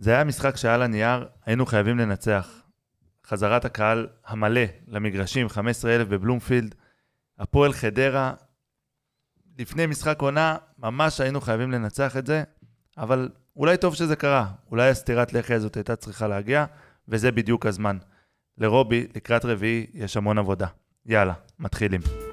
זה היה משחק שהיה לנייר, היינו חייבים לנצח. חזרת הקהל המלא למגרשים, 15,000 בבלומפילד. הפועל חדרה, לפני משחק עונה, ממש היינו חייבים לנצח את זה, אבל אולי טוב שזה קרה. אולי הסטירת לחי הזאת הייתה צריכה להגיע, וזה בדיוק הזמן. לרובי, לקראת רביעי, יש המון עבודה. יאללה, מתחילים.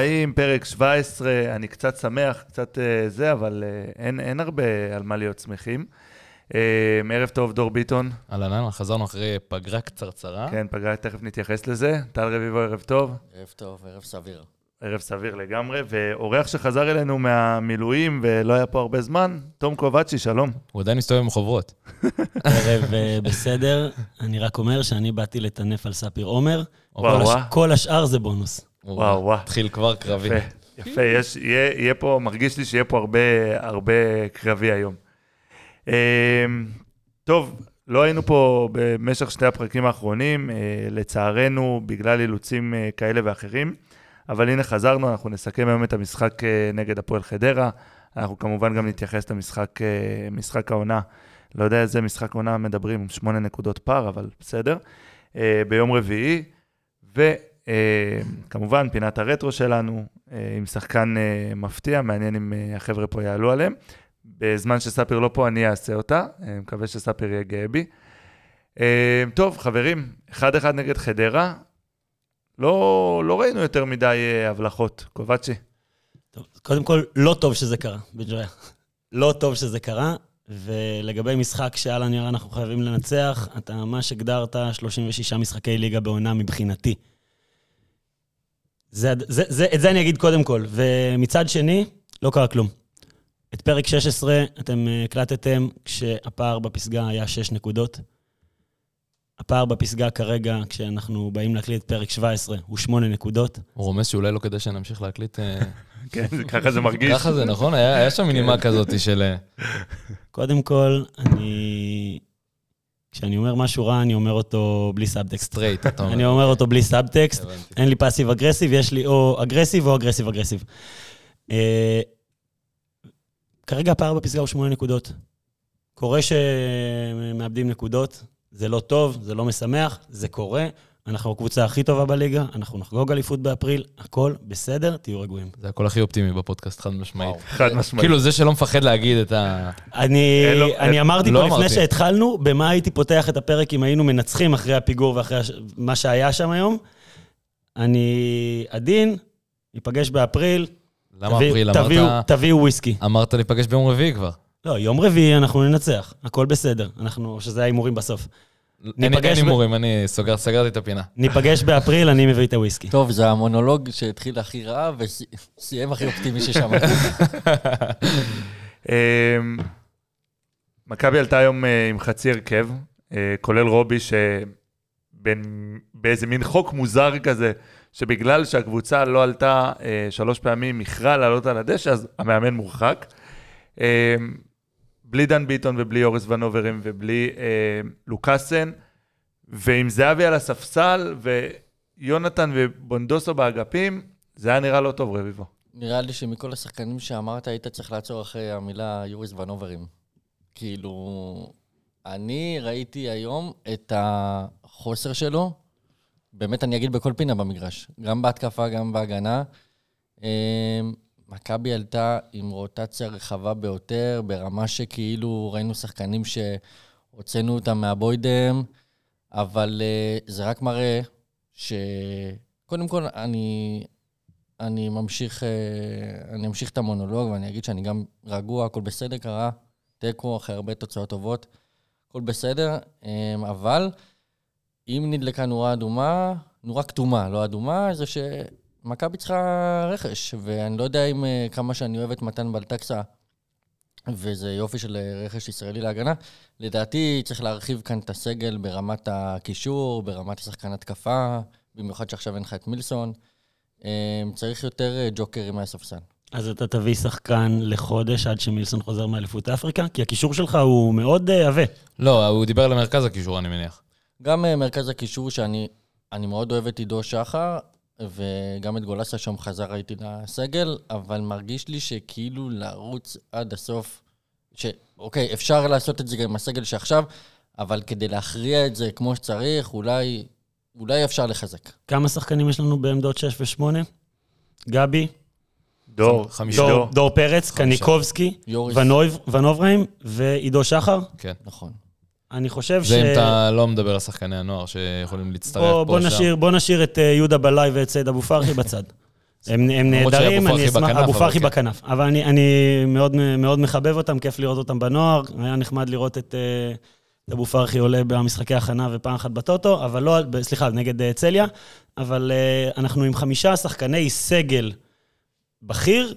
ברוכים הבאים, פרק 17, אני קצת שמח, קצת uh, זה, אבל uh, אין, אין הרבה על מה להיות שמחים. Uh, ערב טוב, דור ביטון. אהלן, אהלן, חזרנו אחרי פגרה קצרצרה. כן, פגרה, תכף נתייחס לזה. טל רביבו, ערב טוב. ערב טוב, ערב סביר. ערב סביר לגמרי, ואורח שחזר אלינו מהמילואים ולא היה פה הרבה זמן, תום קובצ'י, שלום. הוא עדיין מסתובב עם חוברות. ערב אה, בסדר, אני רק אומר שאני באתי לטנף על ספיר עומר. כל השאר זה בונוס. וואו, וואו. התחיל כבר קרבי. יפה, יפה, יש, יהיה, יהיה פה, מרגיש לי שיהיה פה הרבה, הרבה קרבי היום. אמ, טוב, לא היינו פה במשך שני הפרקים האחרונים, אה, לצערנו, בגלל אילוצים אה, כאלה ואחרים, אבל הנה חזרנו, אנחנו נסכם היום את המשחק אה, נגד הפועל חדרה. אנחנו כמובן גם נתייחס למשחק אה, משחק העונה. לא יודע איזה משחק עונה מדברים, שמונה נקודות פער, אבל בסדר. אה, ביום רביעי, וכמובן פינת הרטרו שלנו, אה, עם שחקן אה, מפתיע, מעניין אם אה, החבר'ה פה יעלו עליהם. בזמן שספיר לא פה, אני אעשה אותה, אה, מקווה שספיר יהיה גאה בי. אה, טוב, חברים, 1-1 נגד חדרה, לא, לא ראינו יותר מדי אה, הבלחות. קובצ'י. טוב, קודם כל, לא טוב שזה קרה, בג'ויה. לא טוב שזה קרה, ולגבי משחק שעל הנייר אנחנו חייבים לנצח, אתה ממש הגדרת 36 משחקי ליגה בעונה מבחינתי. זה, זה, זה, את זה אני אגיד קודם כל. ומצד שני, לא קרה כלום. את פרק 16 אתם אה, הקלטתם כשהפער בפסגה היה 6 נקודות. הפער בפסגה כרגע, כשאנחנו באים להקליט את פרק 17, הוא 8 נקודות. הוא רומז שאולי לא כדאי שנמשיך להקליט. אה, כן, ככה זה מרגיש. ככה זה, נכון? היה היה שם נימה כזאת של... אה, קודם כל, אני... כשאני אומר משהו רע, אני אומר אותו בלי סאבטקסט. straight, אתה אומר. אני אומר אותו בלי סאבטקסט. אין לי passive aggressive, יש לי או aggressive או aggressive aggressive. אה, כרגע הפער בפסגה הוא שמונה נקודות. קורה שמאבדים נקודות, זה לא טוב, זה לא משמח, זה קורה. אנחנו הקבוצה הכי טובה בליגה, אנחנו נחגוג אליפות באפריל, הכל בסדר, תהיו רגועים. זה הקול הכי אופטימי בפודקאסט, חד משמעית. חד משמעית. כאילו, זה שלא מפחד להגיד את ה... אני, אמרתי לא פה לפני. שהתחלנו, במה הייתי פותח את הפרק אם היינו מנצחים אחרי הפיגור ואחרי. מה שהיה שם היום. אני עדין, ניפגש באפריל. למה אפריל? תביאו וויסקי. אמרת להיפגש ביום רביעי כבר. לא, יום רביעי אנחנו ננצח, הכל בסדר. אנחנו, שזה ההימורים בסוף. אין ניפגש אין הימורים, אני סוגר- סגרתי את הפינה. ניפגש באפריל, אני מביא את הוויסקי. טוב, זה המונולוג שהתחיל הכי רע וסיים הכי אופטימי ששמעתי. אמ, מכבי עלתה היום אה, עם חצי הרכב, אה, כולל רובי, שבאיזה מין חוק מוזר כזה, שבגלל שהקבוצה לא עלתה אה, שלוש פעמים, איחרה לעלות על הדשא, אז המאמן מורחק. בלי דן ביטון ובלי אורס ונוברים ובלי אה, לוקאסן, ועם זהבי על הספסל ויונתן ובונדוסו באגפים, זה היה נראה לא טוב, רביבו. נראה לי שמכל השחקנים שאמרת, היית צריך לעצור אחרי המילה יוריס ונוברים. כאילו, אני ראיתי היום את החוסר שלו, באמת אני אגיד בכל פינה במגרש, גם בהתקפה, גם בהגנה. מכבי עלתה עם רוטציה רחבה ביותר, ברמה שכאילו ראינו שחקנים שהוצאנו אותם מהבוידם, אבל אה, זה רק מראה ש... קודם כל, אני, אני ממשיך, אה, אני אמשיך את המונולוג ואני אגיד שאני גם רגוע, הכל בסדר, קרה תיקו אחרי הרבה תוצאות טובות, הכל בסדר, אה, אבל אם נדלקה נורה אדומה, נורה כתומה, לא אדומה, זה שמכבי צריכה רכש, ואני לא יודע אם אה, כמה שאני אוהב את מתן בלטקסה, וזה יופי של אה, רכש ישראלי להגנה. לדעתי צריך להרחיב כאן את הסגל ברמת הקישור, ברמת השחקן התקפה, במיוחד שעכשיו אין לך את מילסון. אה, צריך יותר ג'וקרים מהספסל. אז אתה תביא שחקן לחודש עד שמילסון חוזר מאליפות אפריקה? כי הקישור שלך הוא מאוד עבה. לא, הוא דיבר למרכז הקישור, אני מניח. גם מרכז הקישור, שאני אני מאוד אוהב את עידו שחר, וגם את גולסה שם חזר איתי לסגל, אבל מרגיש לי שכאילו לרוץ עד הסוף, שאוקיי, אפשר לעשות את זה גם עם הסגל שעכשיו, אבל כדי להכריע את זה כמו שצריך, אולי, אולי אפשר לחזק. כמה שחקנים יש לנו בעמדות 6 ו-8? גבי, דור, חמישה. דור, דור פרץ, קניקובסקי, יוריס, ונויב- ונוברהיים ועידו שחר. כן. נכון. אני חושב ש... זה אם אתה לא מדבר על שחקני הנוער שיכולים להצטרף בוא, פה, בוא, שם. נשאיר, בוא נשאיר את אה, יהודה בלאי ואת סייד אבו פרחי בצד. הם, הם נהדרים, אני אשמח... אבו אבל פרחי כן. בכנף. אבל אני, אני מאוד, מאוד מחבב אותם, כיף לראות אותם בנוער. היה נחמד לראות את אה, אבו פרחי עולה במשחקי הכנה ופעם אחת בטוטו, אבל לא, סליחה, נגד אה, צליה. אבל אנחנו עם חמישה שחקני סגל בכיר,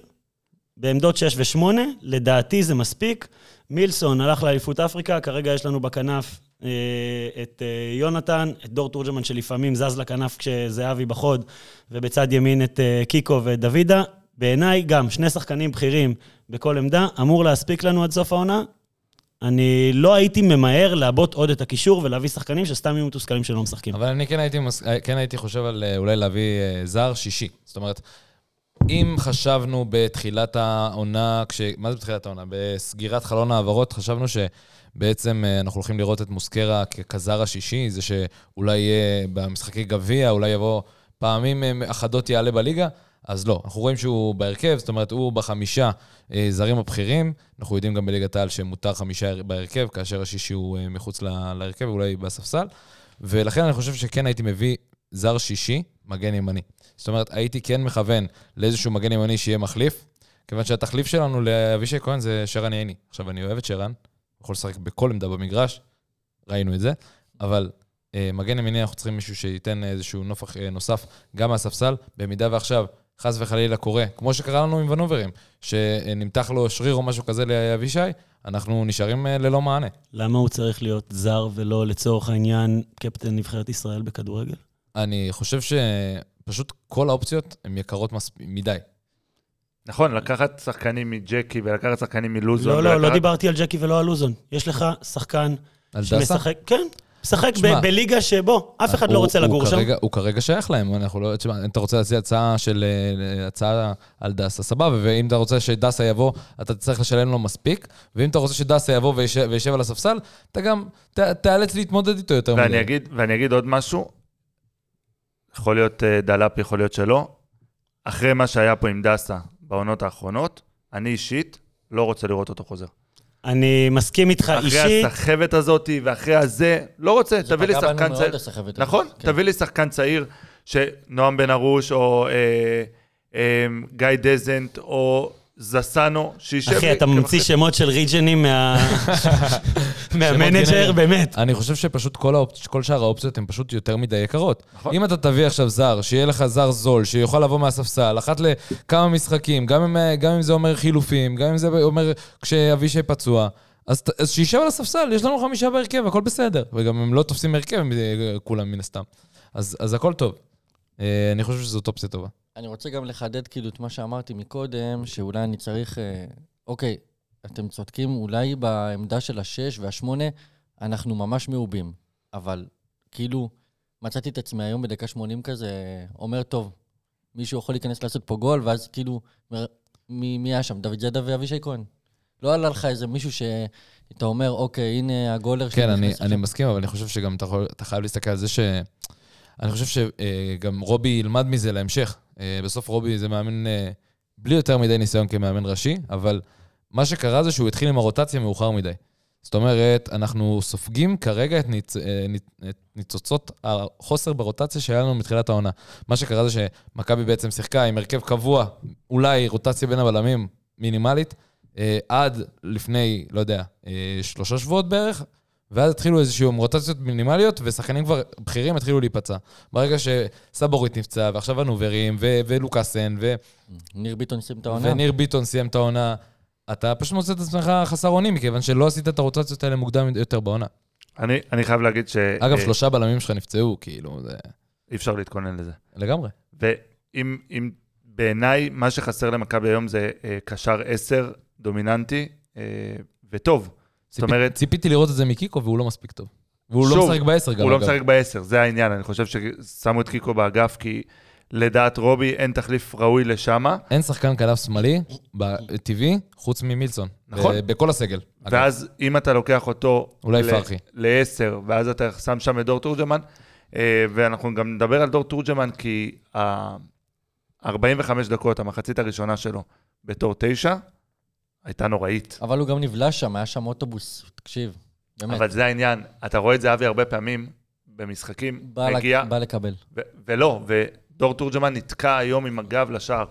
בעמדות 6 ו-8, לדעתי זה מספיק. מילסון הלך לאליפות אפריקה, כרגע יש לנו בכנף אה, את אה, יונתן, את דור תורג'מן שלפעמים זז לכנף כשזהבי בחוד, ובצד ימין את אה, קיקו ואת דוידה. בעיניי גם שני שחקנים בכירים בכל עמדה, אמור להספיק לנו עד סוף העונה. אני לא הייתי ממהר לעבות עוד את הקישור ולהביא שחקנים שסתם יהיו מתוסכלים שלא משחקים. אבל אני כן הייתי, מס... כן הייתי חושב על אה, אולי להביא אה, זר שישי. זאת אומרת, אם חשבנו בתחילת העונה, כש... מה זה בתחילת העונה? בסגירת חלון העברות, חשבנו שבעצם אה, אנחנו הולכים לראות את מוסקרה ככזר השישי, זה שאולי יהיה במשחקי גביע, אולי יבוא פעמים אה, אחדות יעלה בליגה, אז לא. אנחנו רואים שהוא בהרכב, זאת אומרת, הוא בחמישה אה, זרים הבכירים. אנחנו יודעים גם בליגת העל שמותר חמישה בהרכב, כאשר השישי הוא מחוץ להרכב, אולי בספסל. ולכן אני חושב שכן הייתי מביא זר שישי, מגן ימני. זאת אומרת, הייתי כן מכוון לאיזשהו מגן ימני שיהיה מחליף, כיוון שהתחליף שלנו לאבישי כהן זה שרן ייני. עכשיו, אני אוהב את שרן, יכול לשחק בכל עמדה במגרש, ראינו את זה, אבל אה, מגן ימיני אנחנו צריכים מישהו שייתן איזשהו נופח אה, נוסף גם מהספסל, במידה ועכשיו, חס וחלילה קורה, כמו שקרה לנו עם ונוברים, שנמתח לו שריר או משהו כזה לאבישי, אנחנו נשארים אה, ללא מענה. למה הוא צריך להיות זר ולא לצורך העניין קפטן נבחרת ישראל בכדורגל? אני חושב שפשוט כל האופציות הן יקרות מס... מדי. נכון, לקחת שחקנים מג'קי ולקחת שחקנים מלוזון. לא, לא, לא ולקחת- דיברתי על ג'קי ולא על לוזון. יש לך שחקן על דסה? שמשחק, כן, משחק ב- בליגה שבו אף אחד לא הוא- רוצה הוא לגור שם. כרגע, הוא כרגע שייך להם, אנחנו לא... תשמע, אם אתה רוצה להציע הצעה של... אה, הצעה על דסה, סבבה, ואם אתה רוצה שדסה יבוא, אתה צריך לשלם לו מספיק, ואם אתה רוצה שדסה יבוא וישב, וישב על הספסל, אתה גם ת, תיאלץ להתמודד איתו יותר אגיד, ואני אגיד עוד משהו, יכול להיות אה, דלאפ, יכול להיות שלא. אחרי מה שהיה פה עם דסה בעונות האחרונות, אני אישית לא רוצה לראות אותו חוזר. אני מסכים איתך אחרי אישית. הסחבת הזאת ואחרי הזה, לא רוצה, זה תביא לי פגע בנו שחקן מאוד, צעיר. הסחבת הזאת. נכון, כן. תביא לי שחקן צעיר, שנועם בן ארוש, או אה, אה, גיא דזנט, או זסנו, שישב לי... אחי, אתה ממציא שמות של ריג'נים מה- מהמנג'ר. באמת. אני חושב שפשוט כל, האופ... כל שאר האופציות הן פשוט יותר מדי יקרות. נכון. אם אתה תביא עכשיו זר, שיהיה לך זר זול, שיוכל לבוא מהספסל, אחת לכמה משחקים, גם אם, גם אם זה אומר חילופים, גם אם זה אומר כשאבישי פצוע, אז, ת- אז שישב על הספסל, יש לנו חמישה בהרכב, הכל בסדר. וגם הם לא תופסים הרכב, אה, כולם מן הסתם. אז, אז הכל טוב. אה, אני חושב שזאת אופציה טובה. אני רוצה גם לחדד כאילו את מה שאמרתי מקודם, שאולי אני צריך... אה, אוקיי, אתם צודקים, אולי בעמדה של השש והשמונה, אנחנו ממש מעובים. אבל כאילו, מצאתי את עצמי היום בדקה 80 כזה, אומר, טוב, מישהו יכול להיכנס לעשות פה גול, ואז כאילו, מי, מי היה שם? דוד זאדה ואבישי כהן. לא עלה לך איזה מישהו שאתה אומר, אוקיי, הנה הגולר כן, אני, נכנס אני עכשיו." מסכים, אבל אני חושב שגם אתה, יכול, אתה חייב להסתכל על זה ש... אני חושב שגם רובי ילמד מזה להמשך. אה, בסוף רובי זה מאמן אה, בלי יותר מדי ניסיון כמאמן ראשי, אבל מה שקרה זה שהוא התחיל עם הרוטציה מאוחר מדי. זאת אומרת, אנחנו סופגים כרגע את, ניצ... אה, את ניצוצות החוסר ברוטציה שהיה לנו מתחילת העונה. מה שקרה זה שמכבי בעצם שיחקה עם הרכב קבוע, אולי רוטציה בין הבלמים מינימלית, עד לפני, לא יודע, שלושה שבועות בערך, ואז התחילו איזשהו רוטציות מינימליות, ושחקנים כבר בכירים התחילו להיפצע. ברגע שסבורית נפצע, ועכשיו הנוברים, ו- ולוקאסן, ו- ניר ביטון סיים את העונה. וניר ביטון סיים את העונה, אתה פשוט מוצא את עצמך חסר אונים, מכיוון שלא עשית את הרוטציות האלה מוקדם יותר בעונה. אני, אני חייב להגיד ש... אגב, אה, שלושה בלמים שלך נפצעו, כאילו, זה... אי אפשר להתכונן לזה. לגמרי. ואם אם בעיניי מה שחסר למכבי היום זה אה, קשר 10 דומיננטי אה, וטוב. זאת אומרת, ציפיתי לראות את זה מקיקו, והוא לא מספיק טוב. והוא לא שוב, משחק בעשר גם, הוא לא. משחק בעשר, זה העניין. אני חושב ששמו את קיקו באגף, כי לדעת רובי אין תחליף ראוי לשמה. אין שחקן כנף שמאלי, טבעי, חוץ ממילסון. נכון. בכל הסגל. ואז אם אתה לוקח אותו... אולי פרחי. לעשר, ואז אתה שם שם את דור תורג'מן, אה, ואנחנו גם נדבר על דור תורג'מן, כי ה-45 דקות, המחצית הראשונה שלו, בתור תשע, הייתה נוראית. אבל הוא גם נבלע שם, היה שם אוטובוס, תקשיב, באמת. אבל זה העניין, אתה רואה את זה, אבי, הרבה פעמים במשחקים, בא, מגיע, לק... בא לקבל. ו- ולא, ודור תורג'מן נתקע היום עם הגב לשער.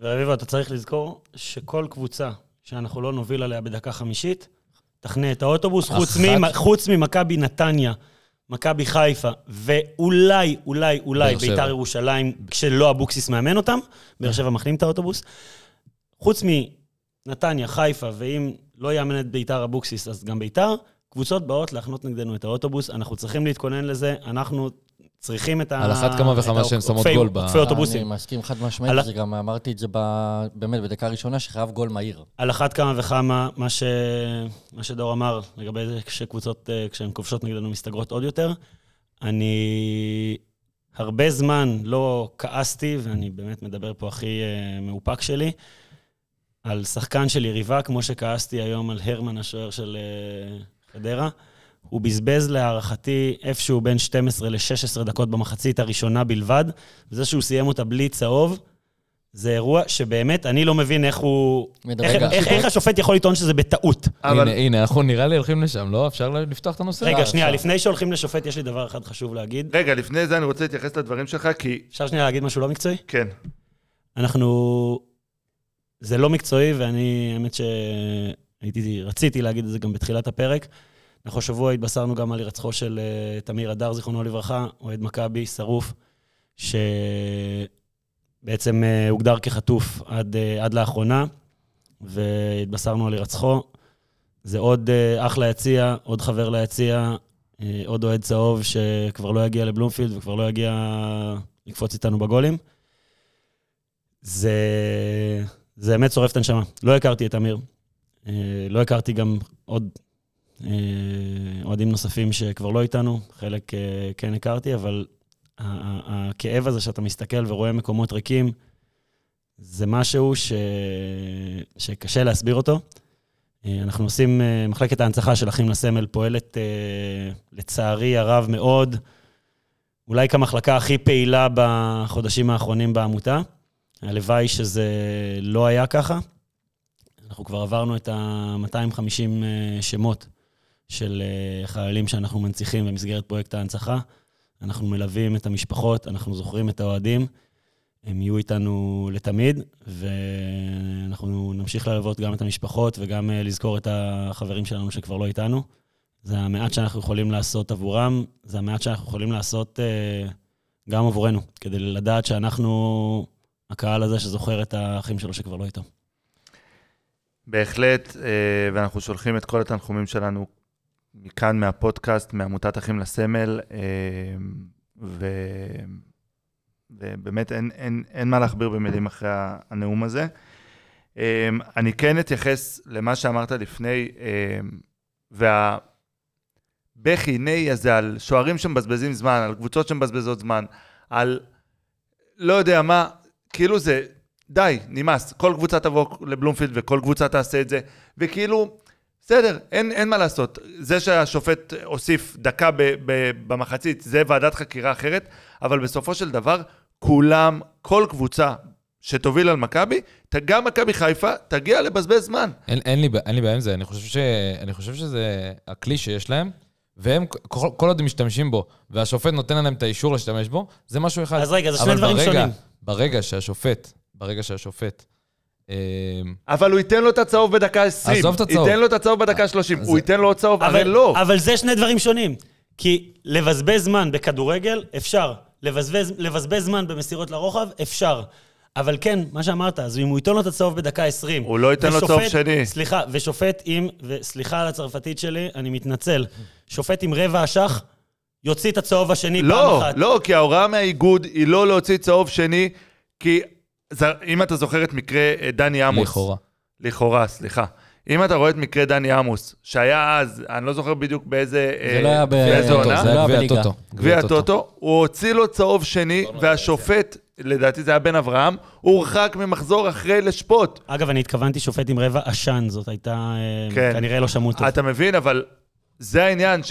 ורביבו, אתה צריך לזכור שכל קבוצה שאנחנו לא נוביל עליה בדקה חמישית, תחנה את האוטובוס, חוץ. ממ- חוץ ממכבי נתניה, מכבי חיפה, ואולי, אולי, אולי. ביתר ירושלים, כשלא אבוקסיס מאמן אותם, באר שבע מחנים את האוטובוס. חוץ מנתניה, חיפה, ואם לא יאמן את ביתר אבוקסיס, אז גם ביתר, קבוצות באות להחנות נגדנו את האוטובוס, אנחנו צריכים להתכונן לזה, אנחנו צריכים את ה... על אחת כמה וכמה כשהן שמות גול ב- עוקפי אוטובוסים. אני מסכים חד משמעית, על- זה גם אמרתי את זה ב... באמת בדקה הראשונה, שחייב גול מהיר. על אחת כמה וכמה, מה, ש... מה שדור אמר לגבי זה שקבוצות, אה, כשהן כובשות נגדנו, מסתגרות עוד יותר. אני הרבה זמן לא כעסתי, ואני באמת מדבר פה הכי אה, מאופק שלי, על שחקן של יריבה, כמו שכעסתי היום על הרמן, השוער של אה, חדרה. הוא בזבז להערכתי איפשהו בין 12 ל-16 דקות במחצית הראשונה בלבד. וזה שהוא סיים אותה בלי צהוב, זה אירוע שבאמת, אני לא מבין איך הוא... מדבר איך, איך, איך השופט יכול לטעון שזה בטעות? אבל הנה, הנה, אנחנו נראה לי הולכים לשם, לא? אפשר לפתוח את הנושא? רגע, אפשר. שנייה, לפני שהולכים לשופט, יש לי דבר אחד חשוב להגיד. רגע, לפני זה אני רוצה להתייחס לדברים שלך, כי אפשר שנייה להגיד משהו לא מקצועי? כן, אנחנו... זה לא מקצועי, ואני, האמת שהייתי, רציתי להגיד את זה גם בתחילת הפרק. אנחנו השבוע התבשרנו גם על הירצחו של אה, תמיר אדר, זיכרונו לברכה, אוהד מכבי, שרוף, שבעצם אה, הוגדר כחטוף עד, אה, עד לאחרונה, והתבשרנו על הירצחו. זה עוד אה, אח ליציע, עוד חבר ליציע, אה, עוד אוהד צהוב שכבר לא יגיע לבלומפילד וכבר לא יגיע לקפוץ איתנו בגולים. זה, זה באמת שורף את הנשמה. לא הכרתי את אמיר. אה, לא הכרתי גם עוד אה, אוהדים נוספים שכבר לא איתנו, חלק אה, כן הכרתי, אבל הכאב הזה שאתה מסתכל ורואה מקומות ריקים, זה משהו ש... שקשה להסביר אותו. אנחנו עושים, מחלקת ההנצחה של אחים לסמל פועלת, לצערי הרב מאוד, אולי כמחלקה הכי פעילה בחודשים האחרונים בעמותה. הלוואי שזה לא היה ככה. אנחנו כבר עברנו את ה-250 שמות של אה, חיילים שאנחנו מנציחים במסגרת פרויקט ההנצחה. אנחנו מלווים את המשפחות, אנחנו זוכרים את האוהדים. הם יהיו איתנו לתמיד, ואנחנו נמשיך ללוות גם את המשפחות וגם אה, לזכור את החברים שלנו שכבר לא איתנו. זה המעט שאנחנו יכולים לעשות עבורם, זה המעט שאנחנו יכולים לעשות אה, גם עבורנו, כדי לדעת שאנחנו הקהל הזה שזוכר את האחים שלו שכבר לא איתו. בהחלט, אה, ואנחנו שולחים את כל התנחומים שלנו מכאן, מהפודקאסט, מעמותת אחים לסמל, אה, ו... ובאמת אין, אין, אין מה להכביר במילים אחרי הנאום הזה. אה, אני כן אתייחס למה שאמרת לפני, והבכי, נהי הזה על שוערים שמבזבזים זמן, על קבוצות שמבזבזות זמן, על לא יודע מה, כאילו זה, די, נמאס. כל קבוצה תבוא לבלומפילד וכל קבוצה תעשה את זה, וכאילו, בסדר, אין, אין מה לעשות. זה שהשופט הוסיף דקה ב, ב, במחצית, זה ועדת חקירה אחרת, אבל בסופו של דבר, כולם, כל קבוצה שתוביל על מכבי, גם מכבי חיפה, תגיע לבזבז זמן. אין, אין, לי, אין לי בעיה עם זה, אני חושב, ש, אני חושב שזה הכלי שיש להם, והם, כל, כל עוד הם משתמשים בו, והשופט נותן להם את האישור להשתמש בו, זה משהו אחד. אז רגע, זה שני אבל דברים ברגע, שונים. ברגע שהשופט, ברגע שהשופט, אה, אבל הוא ייתן לו את הצהוב בדקה 20. עזוב את הצהוב. ייתן לו את הצהוב בדקה 30. אז- הוא ייתן לו עוד צהוב, הרי אבל, לא. אבל זה שני דברים שונים. כי לבזבז זמן בכדורגל, אפשר. לבזבז, לבזבז זמן במסירות לרוחב, אפשר. אבל כן, מה שאמרת, אז אם הוא ייתן לו את הצהוב בדקה 20... הוא לא ייתן לו צהוב שני. סליחה, ושופט עם, וסליחה על הצרפתית שלי, אני מתנצל, שופט עם רבע אשח, יוציא את הצהוב השני פעם לא, אחת. לא, כי ההוראה מהאיגוד היא לא להוציא צהוב שני, כי זה- אם אתה זוכר את מקרה אה, דני עמוס. לכאורה. לכאורה, סליחה. אם אתה רואה את מקרה דני עמוס, שהיה אז, אני לא זוכר בדיוק באיזה... זה לא היה באיזה טוטו, עונה, זה לא היה גביע. הטוטו. גביע הטוטו, הוא הוציא לו צהוב שני, והשופט, לדעתי זה היה בן אברהם, הוא הורחק ממחזור אחרי לשפוט. אגב, אני התכוונתי שופט עם רבע עשן, זאת הייתה... אה, כן. כנראה לא שמעו טוב. אתה מבין, אבל זה העניין,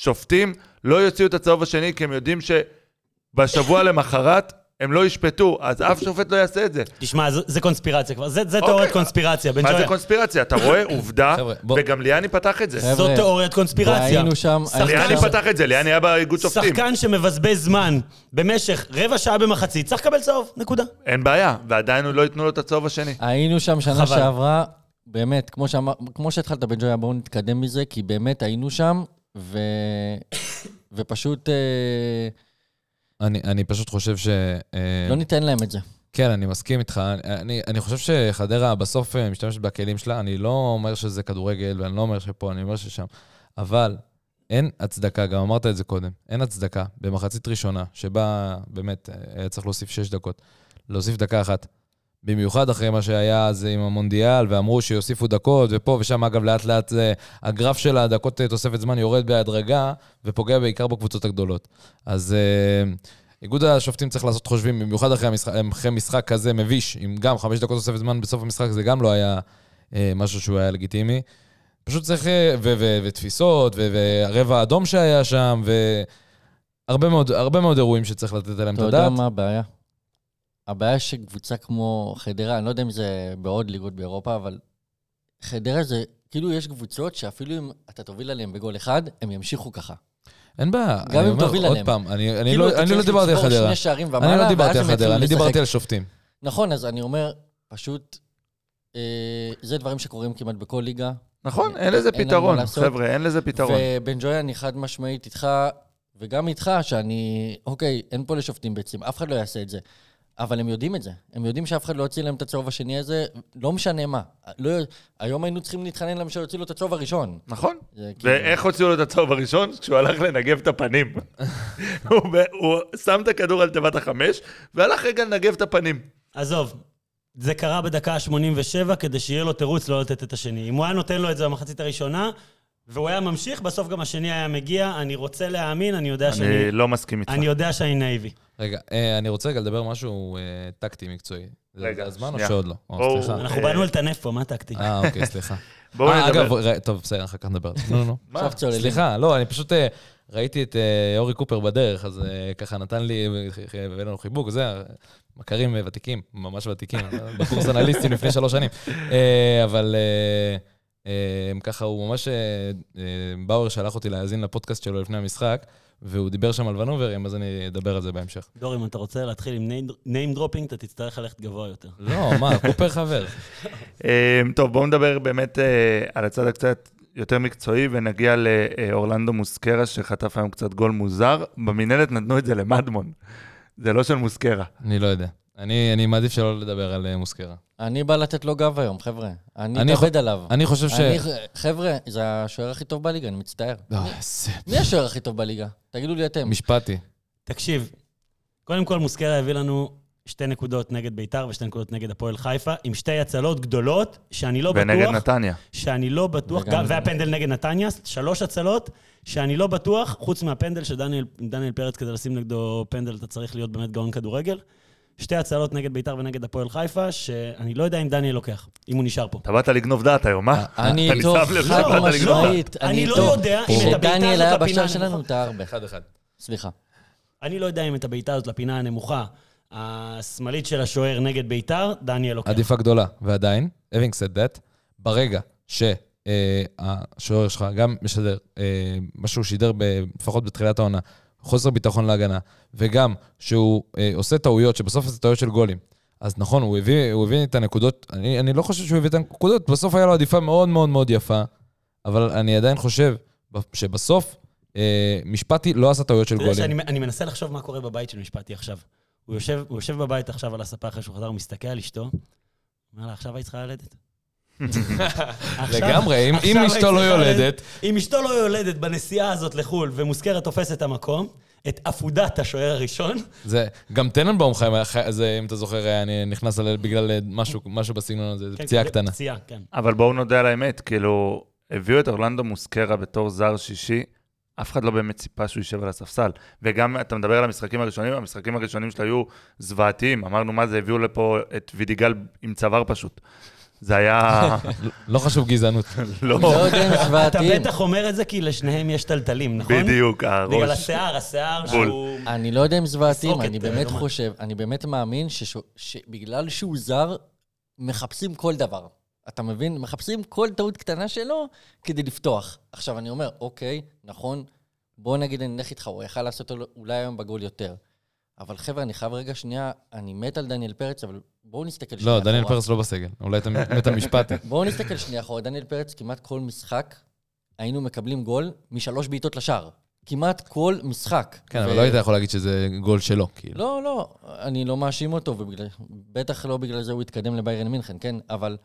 ששופטים לא יוציאו את הצהוב השני, כי הם יודעים שבשבוע למחרת הם לא ישפטו, אז אף שופט לא יעשה את זה. תשמע, זה, זה קונספירציה כבר, זה, זה אוקיי. תיאוריית קונספירציה, בן מה זה. קונספירציה? אתה רואה עובדה, וגם ליאני פתח את זה. זאת תיאוריית קונספירציה. והיינו שם... היינו ליאני שם- פתח את זה, ליאני היה באיגוד שופטים. שחקן שמבזבז זמן במשך רבע שעה במחצית, צריך לקבל צהוב, נקודה. אין בעיה, ועדיין לא ייתנו לו את הצהוב השני. היינו שם שנה חבל. שעברה, באמת, כמו, שאמר, כמו שהתחלת בן ג'ויה, בואו נתקדם מזה, כי באמת היינו שם, ו... ופשוט אה, אני, אני פשוט חושב ש... אה, לא ניתן להם את זה. כן, אני מסכים איתך. אני, אני חושב שחדרה בסוף אה, משתמשת בכלים שלה. אני לא אומר שזה כדורגל, ואני לא אומר שפה, אני אומר ששם. אבל אין הצדקה, גם אמרת את זה קודם, אין הצדקה במחצית ראשונה, שבה באמת היה צריך להוסיף שש דקות, להוסיף דקה אחת. במיוחד אחרי מה שהיה אז עם המונדיאל, ואמרו שיוסיפו דקות, ופה ושם, אגב, לאט לאט אה, הגרף של הדקות אה, תוספת זמן יורד בהדרגה, ופוגע בעיקר בקבוצות הגדולות. אז אה, איגוד השופטים צריך לעשות חושבים, במיוחד אחרי, המשחק, אחרי משחק כזה מביש, עם גם חמש דקות תוספת זמן בסוף המשחק, זה גם לא היה אה, משהו שהוא היה לגיטימי. פשוט צריך, אה, ו- ו- ותפיסות, ו- והרבע האדום שהיה שם, והרבה מאוד, מאוד אירועים שצריך לתת עליהם את אתה יודע הדעת. מה הבעיה? הבעיה שקבוצה כמו חדרה, אני לא יודע אם זה בעוד ליגות באירופה, אבל חדרה זה, כאילו יש קבוצות שאפילו אם אתה תוביל עליהם בגול אחד, הם ימשיכו ככה. אין בעיה. גם אם תוביל עוד עליהם. פעם, אני, אני כאילו, לא, אני לא דיברתי על חדרה. אני לא דיברתי על חדרה, אני. דיברתי על שופטים. נכון, אז אני אומר, פשוט, אה, זה דברים שקורים כמעט בכל ליגה. נכון, אין לזה אין לנו פתרון. חבר'ה, אין לזה פתרון. ובן ג'ויה, אני חד משמעית איתך, וגם איתך, שאני, אוקיי, אין פה לשופטים בעצם, אף אחד לא יעשה את זה. אבל הם יודעים את זה. הם יודעים שאף אחד לא יוציא להם את הצהוב השני הזה, לא משנה מה. לא, היום היינו צריכים להתחנן להם שיוציאו לו את הצהוב הראשון. נכון. זה כאילו- ואיך הוציאו לו את הצהוב הראשון? כשהוא הלך לנגב את הפנים. הוא הוא שם את הכדור על תיבת החמש, והלך רגע לנגב את הפנים. עזוב, זה קרה בדקה ה-87 כדי שיהיה לו תירוץ לא לתת את השני. אם הוא היה נותן לו את זה במחצית הראשונה, והוא היה ממשיך, בסוף גם השני היה מגיע, אני רוצה להאמין, אני יודע שאני... אני לא מסכים איתך. אני יודע שאני נאיבי. רגע, אה, אני רוצה רגע לדבר משהו אה, טקטי, מקצועי. זה רגע, זה הזמן או שנייה. שעוד לא? או, בואו- סליחה. אנחנו אה, באנו לטנף פה, מה טקטי? אה, אוקיי, סליחה. בואו אה, נדבר. אגב, ר- טוב, בסדר, אחר כך נדבר. נו, נו. מה? עכשיו צוללים. סליחה, לא, אני פשוט אה, ראיתי את אה, אורי קופר בדרך, אז אה, ככה נתן לי, הביא לנו חיבוק, וזה, מכרים אה, ותיקים, ממש ותיקים, בקורס אנליסטים לפני שלוש שנים. אה, אבל אה, אה, ככה, הוא ממש, אה, אה, באואר שלח אותי להאזין לפודקאסט שלו לפני המשחק, והוא דיבר שם על ונוברים, אז אני אדבר על זה בהמשך. דור, אם אתה רוצה להתחיל עם name dropping, אתה תצטרך ללכת גבוה יותר. לא, מה, קופר חבר. אה, טוב, בואו נדבר באמת אה, על הצד הקצת יותר מקצועי, ונגיע לאורלנדו מוסקרה, שחטף היום קצת גול מוזר. במינהלת נתנו את זה למדמון. זה לא של מוסקרה. אני לא יודע. אני, אני מעדיף שלא לדבר על אה, מוסקרה. אני בא לתת לו גב היום, חבר'ה. אני אני אתאבד עליו. אני חושב ש... אני- חבר'ה, זה השוער הכי טוב בליגה, אני מצטער. לא, מי- איזה... מי השוער הכי טוב בליגה? תגידו לי אתם. משפטי. תקשיב, קודם כל מוסקרה הביא לנו שתי נקודות נגד ביתר ושתי נקודות נגד הפועל חיפה, עם שתי הצלות גדולות, שאני לא ונגד בטוח... נתניה. שאני לא בטוח, וגם גם. והפנדל נגד נתניה, שלוש הצלות, שאני לא בטוח, חוץ מהפנדל שדניאל דניאל פרץ, כדי לשים נגדו פנדל, אתה צריך להיות באמת גאון כדורגל. שתי הצלות נגד ביתר ונגד הפועל חיפה, שאני לא יודע אם דניאל לוקח, אם הוא נשאר פה. אתה באת לגנוב דעת היום, אה? אני איתו, שם לב חד. משמעית. אני לא. יודע אם את הבעיטה שדניאל הזאת היה לפינה בשער הנמוכה. שלנו, טעה הרבה. אחד-אחד. סליחה. אני לא יודע אם את הבעיטה הזאת לפינה הנמוכה, השמאלית של השוער נגד ביתר, דניאל לוקח. עדיפה גדולה. ועדיין, having said that, ברגע שהשוער שלך גם משדר אה, מה שהוא שידר לפחות בתחילת העונה, חוסר ביטחון להגנה, וגם שהוא אה, עושה טעויות, שבסוף זה טעויות של גולים. אז נכון, הוא הביא, הוא הביא את הנקודות, אני, אני לא חושב שהוא הביא את הנקודות, בסוף היה לו עדיפה מאוד מאוד מאוד יפה, אבל אני עדיין חושב שבסוף אה, משפטי לא עשה טעויות של אתה יודע גולים. שאני אני מנסה לחשוב מה קורה בבית של משפטי עכשיו. הוא יושב, הוא יושב בבית עכשיו על הספה אחרי שהוא חזר, הוא מסתכל על אשתו, אומר לה, עכשיו היית צריכה ללדת. לגמרי, אם- אשתו לא יולדת, אם אשתו לא יולדת בנסיעה הזאת לחו"ל, ומוזכרת תופסת את המקום, את עפודת השוער הראשון, זה, גם טננבאום חי, היה חי- זה, אם אתה זוכר, היה נכנס בגלל אה, משהו, משהו בסגנון הזה, כן, פציעה כן, קטנה. פציעה, כן. אבל בואו נודה על האמת, כאילו, הביאו את אורלנדו מוסקרה בתור זר שישי, אף אחד לא באמת ציפה שהוא יישב על הספסל. וגם, אתה מדבר על המשחקים הראשונים, המשחקים הראשונים שלו היו זוועתיים. אמרנו, מה זה, הביאו לפה את וידיגל עם צוואר פשוט. זה היה... לא חשוב גזענות. לא, לא אתה. בטח אומר את זה כי לשניהם יש טלטלים, נכון? בדיוק, בגלל הראש. השיער, השיער בול. שהוא... אני לא יודע אם זוועתיים, אני באמת אה. חושב, אני באמת מאמין שבגלל שהוא זר, מחפשים כל דבר. אתה מבין? מחפשים כל טעות קטנה שלו כדי לפתוח. עכשיו, אני אומר, אוקיי, נכון, בוא נגיד, אני אלך איתך, הוא יכל לעשות אולי היום בגול יותר. אבל חבר'ה, אני חייב רגע שנייה, אני מת על דניאל פרץ, אבל בואו נסתכל שנייה לא, דניאל אחורה. פרץ לא בסגל. אולי אתה מת על משפטי. בואו נסתכל שנייה אחורה. דניאל פרץ, כמעט כל משחק היינו מקבלים גול משלוש בעיטות לשער. כמעט כל משחק. כן, אבל ו- לא היית יכול להגיד שזה גול שלו, כאילו. לא, לא, אני לא מאשים אותו, ובגלל, בטח לא בגלל זה הוא התקדם לביירן מינכן, כן? אבל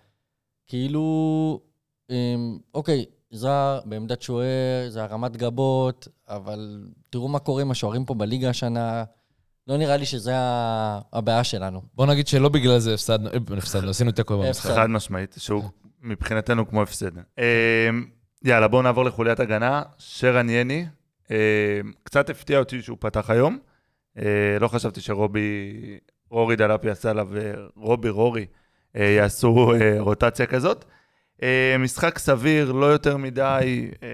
כאילו, אמ, אוקיי, זר בעמדת שוער, זה הרמת גבות, אבל תראו מה קורה עם השוערים פה בליגה השנה. לא נראה לי שזה הבעיה שלנו. בוא נגיד שלא בגלל זה הפסדנו, אה, הפסדנו, עשינו תיקו במשחק. חד משמעית, שהוא מבחינתנו כמו הפסד. אה, יאללה, בואו נעבור לחוליית הגנה. שרן יני, אה, קצת הפתיע אותי שהוא פתח היום. אה, לא חשבתי שרובי, רורי דלפי עשה עליו, ורובי רורי אה, יעשו אה, רוטציה כזאת. אה, משחק סביר, לא יותר מדי. אה,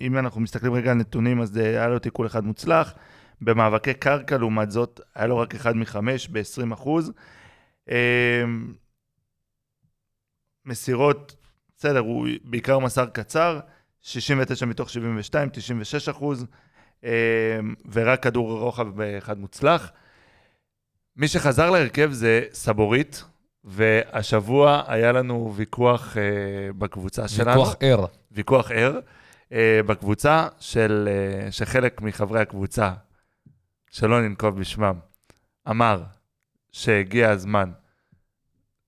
אם אנחנו מסתכלים רגע על נתונים, אז אה, היה לו תיקול אחד מוצלח. במאבקי קרקע, לעומת זאת, היה לו רק אחד מחמש ב-20 אחוז. אה, מסירות, בסדר, הוא בעיקר מסר קצר, 69 מתוך 72, 96 אחוז, אה, ורק כדור רוחב באחד מוצלח. מי שחזר להרכב זה סבורית, והשבוע היה לנו ויכוח אה, בקבוצה שלנו. ויכוח ער. ויכוח ער, אה, בקבוצה של, אה, שחלק מחברי הקבוצה, שלא ננקוב בשמם, אמר שהגיע הזמן,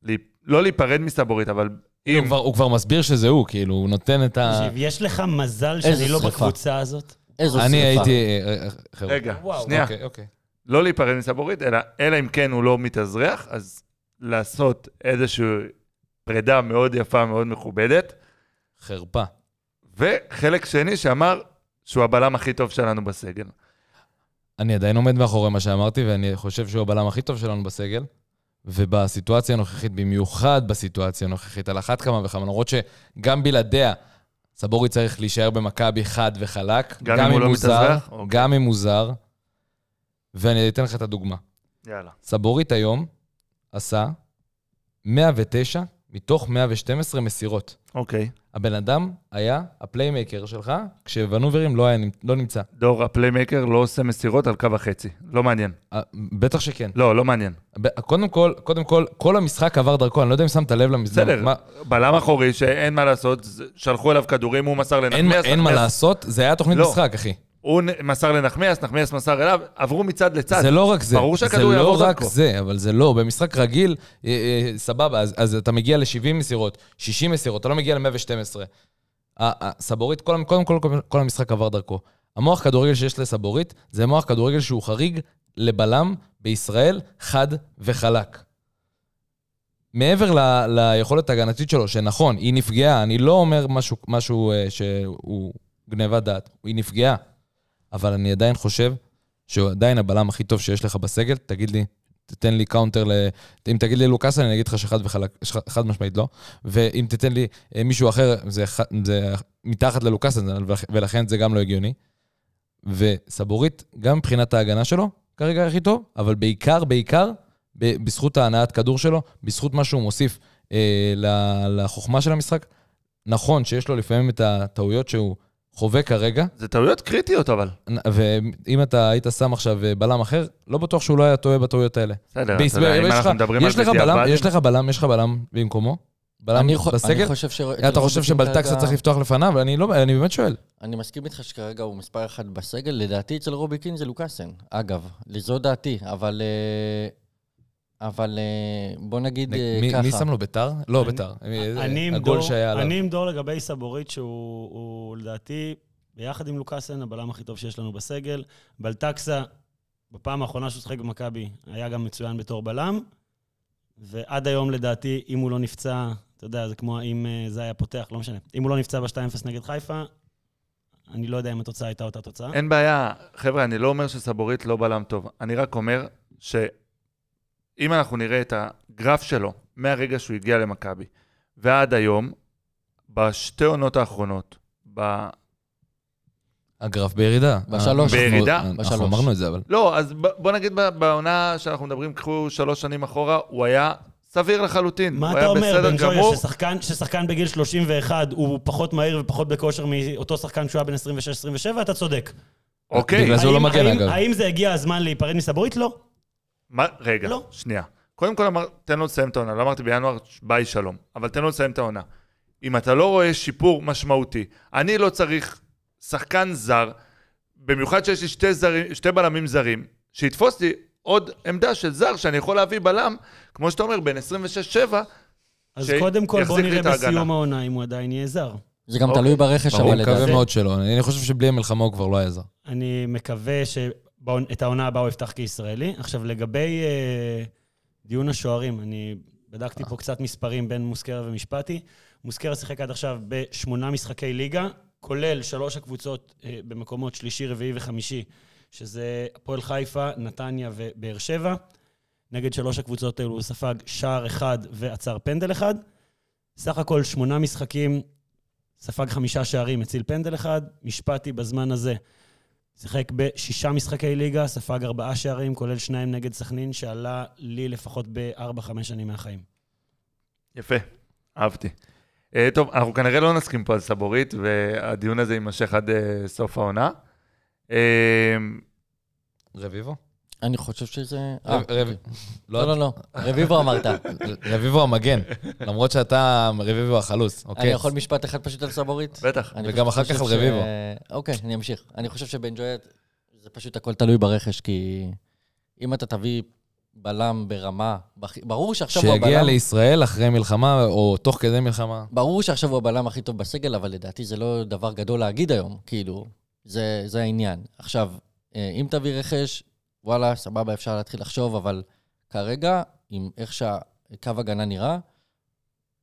לי, לא להיפרד מסבורית, אבל הוא אם... כבר- הוא כבר מסביר שזה הוא, כאילו, הוא נותן את ה... תקשיב, יש לך מזל שאני לא שריפה. בקבוצה הזאת? איזו שרפה. אני הייתי... אה, אה, חבר'ה. רגע, וואו, שנייה. אוקיי, אוקיי. לא להיפרד מסבורית, אלא, אלא אם כן הוא לא מתאזרח, אז לעשות איזושהי פרידה מאוד יפה, מאוד מכובדת. חרפה. וחלק שני שאמר שהוא הבלם הכי טוב שלנו בסגל. אני עדיין עומד מאחורי מה שאמרתי, ואני חושב שהוא הבלם הכי טוב שלנו בסגל. ובסיטואציה הנוכחית, במיוחד בסיטואציה הנוכחית, על אחת כמה וכמה, למרות שגם בלעדיה, סבורית צריך להישאר במכבי חד וחלק. גם אם הוא לא זר, מתאזרח? אוקיי. גם אם הוא זר. ואני אתן לך את הדוגמה. יאללה. סבורית היום עשה 109 מתוך 112 מסירות. אוקיי. הבן אדם היה ה-playmaker שלך, כשוונוברים לא, היה, לא נמצא. דור ה-playmaker לא עושה מסירות על קו החצי. לא מעניין. בטח שכן. לא, לא מעניין. ב- קודם כל, קודם כל, כל המשחק עבר דרכו, אני לא יודע אם שמת לב למשחק. בסדר, מה, בלם אחורי שאין מה לעשות, שלחו אליו כדורים, הוא מסר אין, לנחמיאס. אין מה נחמיאס- לעשות, זה היה תוכנית לא. משחק, אחי. הוא מסר לנחמיאס, נחמיאס מסר אליו, עברו מצד לצד. זה לא רק זה. ברור שהכדור זה יעבור לא רק דרכו. זה, אבל זה לא. במשחק רגיל, אה, אה, סבבה, אז, אז אתה מגיע ל-70 מסירות, 60 מסירות, אתה לא מגיע ל-112. סבורית, כל, קודם כל, כל, כל המשחק עבר דרכו. המוח כדורגל שיש לסבורית, זה מוח כדורגל שהוא חריג לבלם בישראל, חד וחלק. מעבר ל, ליכולת ההגנתית שלו, שנכון, היא נפגעה, אני לא אומר משהו, משהו אה, שהוא גניבת דעת, היא נפגעה, אבל אני עדיין חושב שהוא עדיין הבלם הכי טוב שיש לך בסגל, תגיד לי, תתן לי counter ל... אם תגיד לי לוקאסן, אני אגיד לך שחד וחלק, חד משמעית לא. ואם תתן לי אה, מישהו אחר, זה, זה מתחת ללוקאסן, ולכן זה גם לא הגיוני. וסבורית, גם מבחינת ההגנה שלו, כרגע הכי טוב, אבל בעיקר, בעיקר, בזכות ההנעת כדור שלו, בזכות מה שהוא מוסיף אה, לחוכמה של המשחק. נכון שיש לו לפעמים את הטעויות שהוא חווה כרגע, זה טעויות קריטיות אבל. ואם אתה היית שם עכשיו אה, בלם אחר, לא בטוח שהוא לא היה טועה בטעויות האלה. בסדר, אתה יודע, אם יש אנחנו לך- מדברים על יש לך בלם, בדיעבד, יש לך בלם, יש לך בלם במקומו, בלם בסגל? אני חושב ש... אתה חושב שבלטקסה צריך לפתוח לפניו? אני לא, אני באמת שואל. אני מסכים איתך שכרגע הוא מספר אחד בסגל, לדעתי אצל רובי קין זה לוקאסן. אגב, זו דעתי, אבל... אבל אה, בוא נגיד אה, מי, ככה. מי שם לו ביתר? לא אני- ביתר. אני עם הגול דור- שהיה עליו. אני עם דור לגבי סבורית, שהוא הוא, לדעתי, ביחד עם לוקאסן, הבלם הכי טוב שיש לנו בסגל. בלטקסה, בפעם האחרונה שהוא שיחק במכבי, היה גם מצוין בתור בלם. ועד היום, לדעתי, אם הוא לא נפצע, אתה יודע, זה כמו אם אה, זה היה פותח, לא משנה. אם הוא לא נפצע ב-2-0 נגד חיפה, אני לא יודע אם התוצאה הייתה אותה תוצאה. אין בעיה. חבר'ה, אני לא אומר שסבורית לא בלם טוב. אני רק אומר שאם אנחנו נראה את הגרף שלו מהרגע שהוא הגיע למכבי ועד היום, בשתי עונות האחרונות, ב... הגרף בירידה. בשלוש. אנחנו- בירידה? אנחנו בשלוש. אמרנו את זה, אבל... לא, אז בוא נגיד בעונה שאנחנו מדברים, קחו שלוש שנים אחורה, הוא היה סביר לחלוטין. מה אתה אומר, בן ג'ויה, גמור. ששחקן, ששחקן בגיל 31 הוא פחות מהיר ופחות בכושר מאותו שחקן שהוא היה בן 26-27? אתה צודק. אוקיי. בגלל זה הוא לא מגן, אגב. האם זה הגיע הזמן להיפרד מסבורית? לא. מה, רגע, לא. שנייה. קודם כל, אמר, תן לו לסיים את העונה. לא אמרתי בינואר, ביי שלום. אבל תן לו לסיים את העונה. אם אתה לא רואה שיפור משמעותי, אני לא צריך שחקן זר, במיוחד שיש לי שתי, זרים, שתי בלמים זרים, שיתפוס לי עוד עמדה של זר שאני יכול להביא בלם, כמו שאתה אומר, בין 26-7, אז קודם כל בוא נראה. בסיום העונה אם הוא עדיין יהיה זר. זה גם אוקיי. תלוי ברכש, ברור, אבל מקווה לדעתי. מאוד שלא. אני חושב שבלי המלחמה הוא כבר לא היה זר. אני מקווה שאת העונה הבאה הוא יפתח כישראלי. עכשיו, לגבי אה, דיון השוערים, אני בדקתי פה קצת מספרים בין מוסקרה ומשפטי. מוסקרה שיחק עד עכשיו בשמונה משחקי ליגה, כולל שלוש הקבוצות אה, במקומות שלישי, רביעי וחמישי, שזה הפועל חיפה, נתניה ובאר שבע. נגד שלוש הקבוצות האלו הוא ספג שער אחד ועצר פנדל אחד. סך הכל שמונה משחקים, ספג חמישה שערים, הציל פנדל אחד. משפטי בזמן הזה שיחק בשישה משחקי ליגה, ספג ארבעה שערים, כולל שניים נגד סכנין, שעלה לי לפחות בארבע-חמש שנים מהחיים. יפה, אהבתי. Uh, טוב, אנחנו כנראה לא נסכים פה על סבורית, והדיון הזה יימשך עד uh, סוף העונה. Uh, רביבו? אני חושב שזה... אה, רב- רב- לא, לא, לא. רביבו אמרת. רביבו המגן, למרות שאתה רביבו החלוץ, אני אוקיי. יכול משפט אחד פשוט על סבורית? בטח. אני וגם אחר כך על רביבו. אוקיי, אני אמשיך. אני חושב שבן ג'ויית, זה פשוט הכל תלוי ברכש, כי אם אתה תביא בלם ברמה, ברור שעכשיו הוא שהגיע הבלם... לישראל אחרי מלחמה, או תוך כדי מלחמה. ברור שעכשיו הוא הבלם הכי טוב בסגל, אבל לדעתי זה לא דבר גדול להגיד היום, כאילו, זה, זה העניין. עכשיו, אה, אם תביא רכש, וואלה, סבבה, אפשר להתחיל לחשוב, אבל כרגע, עם איך שהקו הגנה נראה,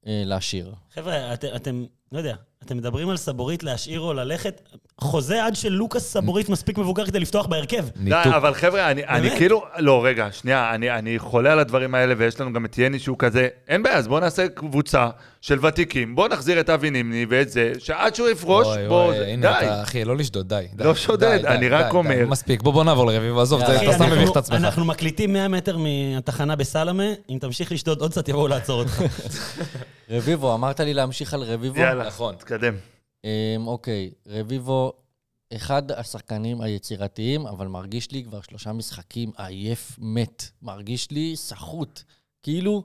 אה, להשאיר. חבר'ה, את, אתם, לא יודע, אתם מדברים על סבורית להשאיר או ללכת? חוזה עד שלוקאס סבורית מספיק מבוגר כדי לפתוח בהרכב. די. אבל חבר'ה, אני, אני? כאילו, לא, רגע, שנייה, אני, אני חולה על הדברים האלה, ויש לנו גם את יני שהוא כזה, אין בעיה, אז בואו נעשה קבוצה של ותיקים, בואו נחזיר את אבי נימני ואת זה, שעד שהוא יפרוש, אוי, בואו, אוי, זה- הנה, די. אתה, אחי, לא לשדוד, די. די, לא שודד, די, די, אני רק די, אומר. די, מספיק, בוא, בוא נעבור לרביבו, עזוב, אתה סתם אנחנו- מביך את עצמך. אנחנו מקליטים 100 מטר מהתחנה בסלמה, אם תמשיך לשדוד עוד קצת יבואו לעצור אותך. רביבו, אמרת לי להמשיך על רביבו? יאללה, נכון. תתקדם. אמ, אוקיי, רביבו, אחד השחקנים היצירתיים, אבל מרגיש לי כבר שלושה משחקים עייף מת. מרגיש לי סחוט. כאילו,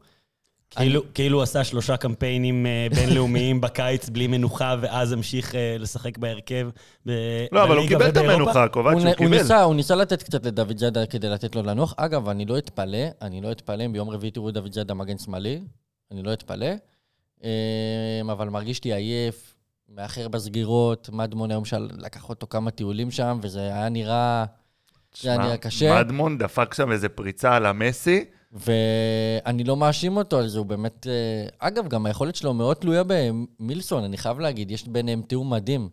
כאילו, כאילו הוא עשה שלושה קמפיינים אה, בינלאומיים בקיץ בלי מנוחה, ואז המשיך אה, לשחק בהרכב ב- לא, אבל הוא קיבל את. המנוחה, קובעת הוא, שהוא קיבל. ניסה, הוא ניסה לתת קצת לדוד זאדה כדי לתת לו לנוח. אגב, אני לא אתפלא, אני לא אתפלא אם ביום רביעי תראו את דוד זאדה מגן שמאלי, אני לא אתפלא. אמ, אבל מרגיש לי עייף, מאחר בסגירות, מדמון היום של... לקח אותו כמה טיולים שם, וזה היה נראה... זה היה נראה קשה. מדמון דפק שם איזה פריצה על המסי, ואני לא מאשים אותו על זה, הוא באמת... אה, אגב, גם היכולת שלו מאוד תלויה במילסון, אני חייב להגיד, יש ביניהם תיאום מדהים.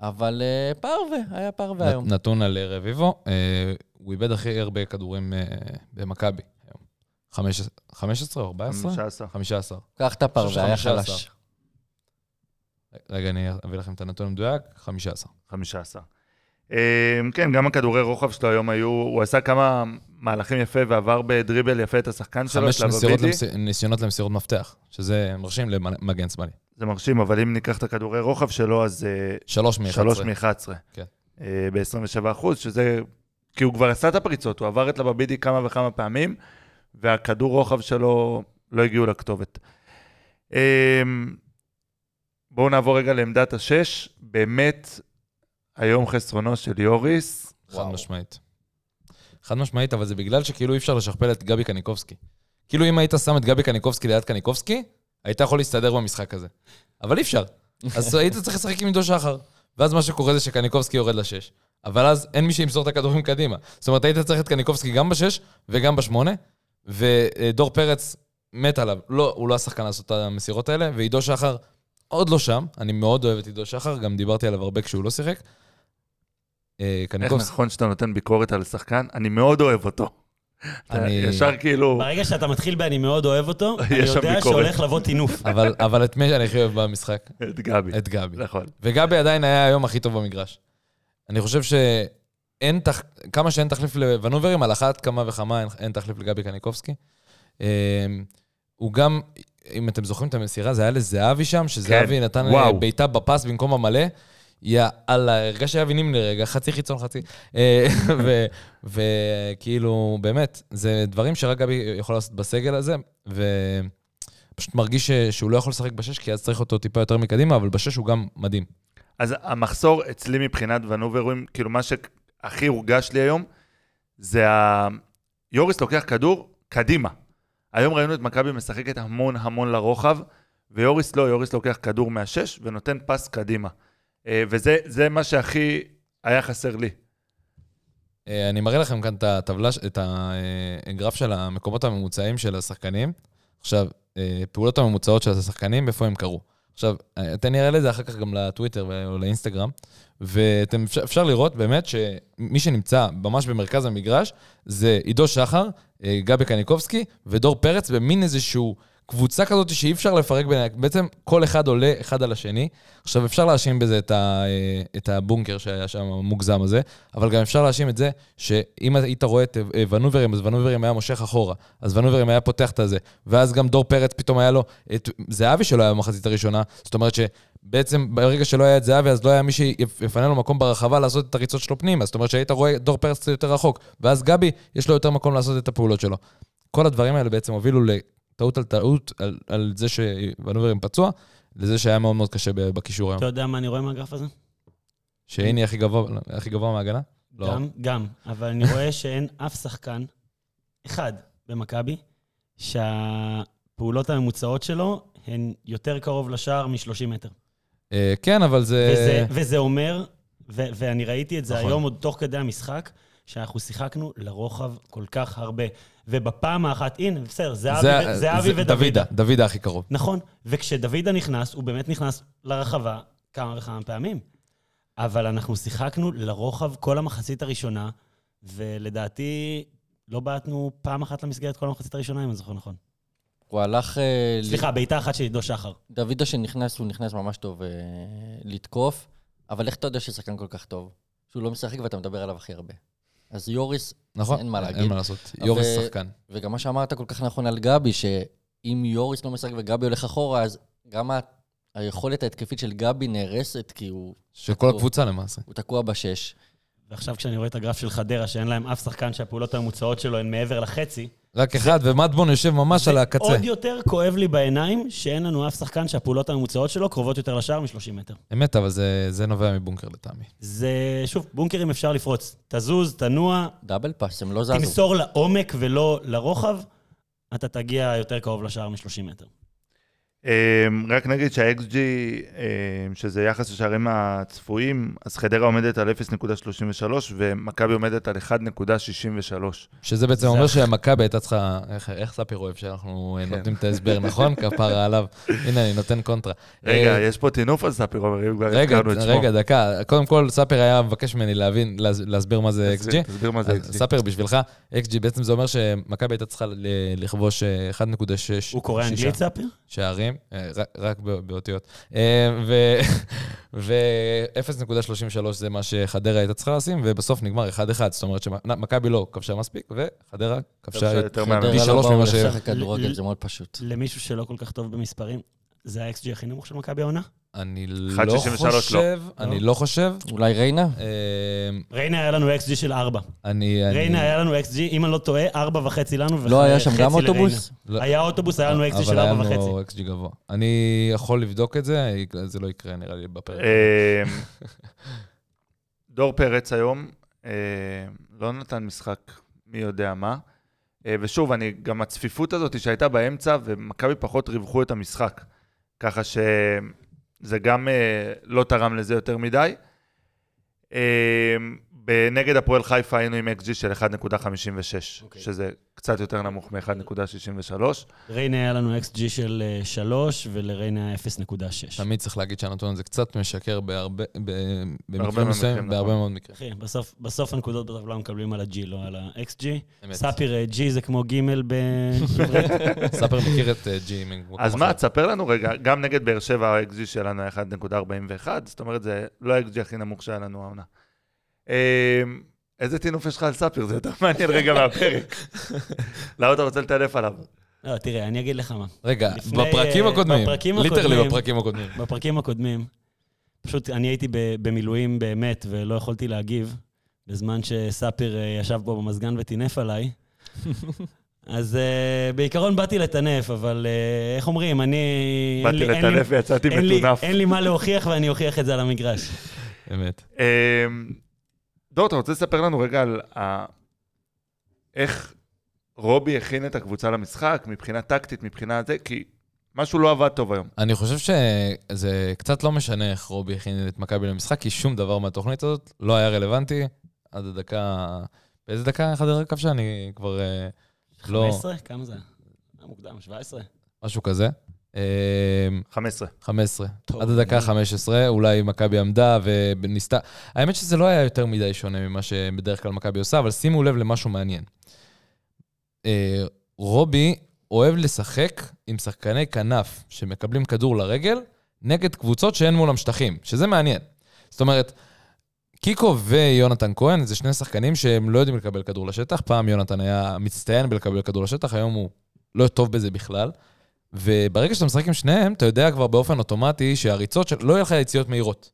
אבל אה, פרווה, היה פרווה היום. נתון על רביבו, אה, הוא איבד הכי הרבה כדורים במכבי. 15 15 או 14? 15. 15. קח את הפרווה, היה 15. חלש. רגע, אני אביא לכם את הנתון המדויק, 15. 15. אמ, כן, גם הכדורי רוחב שלו היום היו, הוא עשה כמה מהלכים יפה ועבר בדריבל יפה את השחקן שלו, חמש ניסיונות לבבידי. למס- ניסיונות למסירות מפתח, שזה מרשים למגן שמאלי. זה מרשים, אבל אם ניקח את הכדורי רוחב שלו, אז אה, שלוש מ-11. שלוש מ-11. כן. ב-27 אחוז, שזה... כי הוא כבר עשה את הפריצות, הוא עבר את לבבידי כמה וכמה פעמים, והכדור רוחב שלו לא הגיעו לכתובת. אמ, בואו נעבור רגע לעמדת השש. באמת, היום חסרונו של יוריס. חד משמעית. חד משמעית, אבל זה בגלל שכאילו אי אפשר לשכפל את גבי קניקובסקי. כאילו אם היית שם את גבי קניקובסקי ליד קניקובסקי, היית יכול להסתדר במשחק הזה. אבל אי אפשר. אז היית צריך לשחק עם עידו שחר. ואז מה שקורה זה שקניקובסקי יורד לשש. אבל אז אין מי שימסור את הכדורים קדימה. זאת אומרת, היית צריך את קניקובסקי גם בשש וגם בשמונה, ודור פרץ מת עליו. לא, הוא לא השחקן לעשות את המסירות האלה, ועידו שחר עוד לא שם. אני מאוד אוהב את עידו שחר, גם דיברתי עליו הרבה כשהוא לא שיחק. אה, איך. נכון שאתה נותן ביקורת על שחקן? אני מאוד אוהב אותו. אני- ישר כאילו, ברגע שאתה מתחיל ב"אני מאוד אוהב אותו", אני יודע. שהולך לבוא טינוף. אבל, אבל את מי שאני הכי אוהב במשחק? את גבי. את גבי. נכון. וגבי עדיין היה היום הכי טוב במגרש. אני חושב שאין, תח... כמה שאין תחליף לוונוברים, על אחת כמה וכמה אין, אין תחליף לגבי קניקובסקי. אה, הוא גם, אם אתם זוכרים את המסירה, זה היה לזהבי שם, שזהבי כן, נתן וואו. אה, בעיטה בפס במקום המלא. יא אללה, הרגש שאבי נימני רגע, חצי חיצון, חצי. אה, וכאילו, באמת, זה דברים שרק גבי יכול לעשות בסגל הזה, ופשוט מרגיש ש- שהוא לא יכול לשחק בשש, כי אז צריך אותו טיפה יותר מקדימה, אבל בשש הוא גם מדהים. אז המחסור אצלי מבחינת ונוברים, כאילו מה שהכי הורגש לי היום, זה ה... יוריס לוקח כדור קדימה. היום ראינו את מכבי משחקת המון המון לרוחב, ויוריס לא, יוריס לוקח כדור מהשש ונותן פס קדימה. אה, וזה זה מה שהכי היה חסר לי. אה, אני מראה לכם כאן את הטבלה, את הגרף של המקומות הממוצעים של השחקנים. עכשיו, אה, פעולות הממוצעות של השחקנים, איפה הם קרו. עכשיו, אה, תן לי אראה את זה אחר כך גם לטוויטר או לאינסטגרם, ואפשר אפשר לראות באמת שמי שנמצא ממש במרכז המגרש זה עידו שחר, אה, גבי קניקובסקי ודור פרץ במין איזשהו קבוצה כזאת שאי אפשר לפרק ביניהם. בעצם כל אחד עולה אחד על השני. עכשיו, אפשר להאשים בזה את, ה, אה, את הבונקר שהיה שם, המוגזם הזה, אבל גם אפשר להאשים את זה שאם היית רואה את אה, ונוברים, אז ונוברים היה מושך אחורה, אז ונוברים היה פותח את הזה, ואז גם דור פרץ פתאום היה לו את זהבי שלא היה במחצית הראשונה, זאת אומרת שבעצם ברגע שלא היה את זהבי, אז לא היה מי שיפנה לו מקום ברחבה לעשות את הריצות שלו פנימה, זאת אומרת שהיית רואה דור פרץ יותר רחוק, ואז גבי, יש לו יותר מקום לעשות את הפעולות שלו. כל הדברים האלה בעצם הובילו לטעות על טעות, על, על זה שוונוברים פצוע, לזה שהיה מאוד מאוד קשה בקישור היום. אתה יודע מה אני רואה מהגרף הזה? שהנה הכי גבוה, הכי גבוה מההגנה? לא. גם, גם. אבל אני רואה שאין אף שחקן, אחד במכבי, שהפעולות הממוצעות שלו הן יותר קרוב לשער מ-30 מטר. אה, כן, אבל זה... וזה, וזה אומר, ו- ואני ראיתי את זה נכון. היום עוד תוך כדי המשחק, שאנחנו שיחקנו לרוחב כל כך הרבה. ובפעם האחת, הנה, בסדר, זהבי זה- ו- זהבי זה- ודוידה. דוידה, דוידה הכי קרוב. נכון, וכשדוידה נכנס, הוא באמת נכנס לרחבה כמה וכמה פעמים. אבל אנחנו שיחקנו לרוחב כל המחצית הראשונה, ולדעתי לא בעטנו פעם אחת למסגרת כל המחצית הראשונה, אם אני זוכר נכון. הוא הלך... אה, ל- סליחה, בעיטה אחת של עידו שחר. דוידה שנכנס, הוא נכנס ממש טוב אה, לתקוף, אבל איך אתה יודע ששחקן כל כך טוב? שהוא לא משחק ואתה מדבר עליו הכי הרבה. אז יוריס, נכון? אין מה להגיד. אין מה לעשות. יוריס ו- שחקן. וגם מה שאמרת כל כך נכון על גבי, שאם יוריס לא משחק וגבי הולך אחורה, אז גם היכולת ההתקפית של גבי נהרסת, כי הוא, של כל הקבוצה למעשה. הוא תקוע בשש. ועכשיו כשאני רואה את הגרף של חדרה, שאין להם אף שחקן שהפעולות הממוצעות שלו הן מעבר לחצי, רק אחד, ומדבון יושב ממש על הקצה. עוד יותר כואב לי בעיניים שאין לנו אף שחקן שהפעולות הממוצעות שלו קרובות יותר לשער מ-30 מטר. אמת, אבל זה- זה נובע מבונקר לטעמי. זה, שוב, בונקרים אפשר לפרוץ. תזוז, תנוע, דאבל פאס, הם לא זזו. תמסור לעומק ולא לרוחב, אתה תגיע יותר קרוב לשער מ-30 מטר. אמ, רק נגיד שה-XG, אמ, שזה יחס השערים הצפויים, אז חדרה עומדת על 0.33 ומכבי עומדת על 1.63. שזה בעצם אומר הכ- שמכבי הייתה צריכה... איך- איך ספיר אוהב שאנחנו כן. נותנים את ההסבר, נכון? כפרה עליו. הנה, אני נותן קונטרה. רגע, אה, יש פה טינוף על ספיר עומר, אם כבר רגע, הזכרנו את שמו. רגע, דקה. קודם כל, ספיר היה מבקש ממני להבין, להס- להסביר מה זה XG. תסביר מה זה XG. ספיר, בשבילך, XG בעצם זה אומר שמכבי הייתה צריכה לכבוש אה, 1.6 הוא קורא אנגלית, ספיר? שערים, אה, רק- רק בא- באותיות. אה, ו-0.33 זה מה שחדרה הייתה צריכה לשים, ובסוף נגמר 1-1. זאת אומרת שמכבי לא כבשה מספיק, וחדרה כבשה יותר פי חדרה שלוש לא באו ממה ש- לשחק ל- כדורגל, ל- זה מאוד פשוט. למישהו שלא כל כך טוב במספרים, זה ה-XG הכי נמוך של מכבי העונה? אני 1.63 לא לא. חושב, אני לא חושב. אולי ריינה? אה, ריינה היה לנו XG של 4. אני... אני- ריינה היה לנו XG, אם אני לא טועה, 4 וחצי לנו לא היה שם וחצי גם לריינה. אוטובוס? לא. היה אוטובוס, היה לנו XG של אבל היה 4 וחצי. לנו XG גבוה. אני יכול לבדוק את זה, זה לא יקרה נראה לי בפרק. אה, דור פרץ היום אה, לא נתן משחק מי יודע מה. ושוב, אני, גם הצפיפות הזאת שהייתה באמצע, ומכבי פחות רווחו את המשחק. ככה שזה גם אה, לא תרם לזה יותר מדי. אה, בנגד הפועל חיפה היינו עם XG של 1.56, אוקיי. שזה קצת יותר נמוך מ-1.63. ריינה היה לנו XG של 3, ולריינה היה 0.6. תמיד צריך להגיד שהנתון הזה קצת משקר בהרבה, ב- בהרבה במקרים מסוימים, בהרבה נכון. מאוד מקרים. אחי, בסוף, בסוף הנקודות בטבלה מקבלים על ה-G, לא על ה-XG. אמת. ספיר אה, G זה כמו ג' בעברית. ספר מכיר את אה, ג'י אז. מה, תספר לנו רגע, גם נגד באר שבע ה-XG שלנו היה 1.41, זאת אומרת, זה לא ה-XG הכי נמוך שהיה לנו העונה. אה, איזה טינוף יש לך על ספיר? זה יותר מעניין רגע מהפרק. למה אתה רוצה לטנף עליו? לא, תראה, אני אגיד לך מה. רגע, בפרקים אה, הקודמים, בפרקים ליטרלי הקודמים. בפרקים הקודמים. בפרקים הקודמים, פשוט אני הייתי ב- במילואים באמת, ולא יכולתי להגיב, בזמן שספיר אה, ישב פה במזגן וטינף עליי. אז uh, בעיקרון באתי לטנף, אבל uh, איך אומרים, אני... באתי לי- לטנף ויצאתי אין לי- מטונף. אין לי מה להוכיח ואני אוכיח את זה על המגרש. אמת. אה, דור, אתה רוצה לספר לנו רגע על ה- איך רובי הכין את הקבוצה למשחק, מבחינה טקטית, מבחינה זה, כי משהו לא עבד טוב היום. אני חושב שזה קצת לא משנה איך רובי הכין את מכבי למשחק, כי שום דבר מהתוכנית הזאת לא היה רלוונטי עד הדקה... באיזה דקה חדרה כבשה? אני כבר... אה, לא... 15? כמה זה? היה מוקדם, 17? משהו כזה. אה, 15. 15. טוב, עד הדקה נו. 15, אולי מכבי עמדה וניסתה... האמת שזה לא היה יותר מדי שונה ממה שבדרך כלל מכבי עושה, אבל שימו לב למשהו מעניין. אה, רובי אוהב לשחק עם שחקני כנף שמקבלים כדור לרגל נגד קבוצות שאין מולם שטחים, שזה מעניין. זאת אומרת, קיקו ויונתן כהן זה שני שחקנים שהם לא יודעים לקבל כדור לשטח. פעם יונתן היה מצטיין בלקבל כדור לשטח, היום הוא לא טוב בזה בכלל. וברגע שאתה משחק עם שניהם, אתה יודע כבר באופן אוטומטי שהריצות של... לא יהיה לך יציאות מהירות.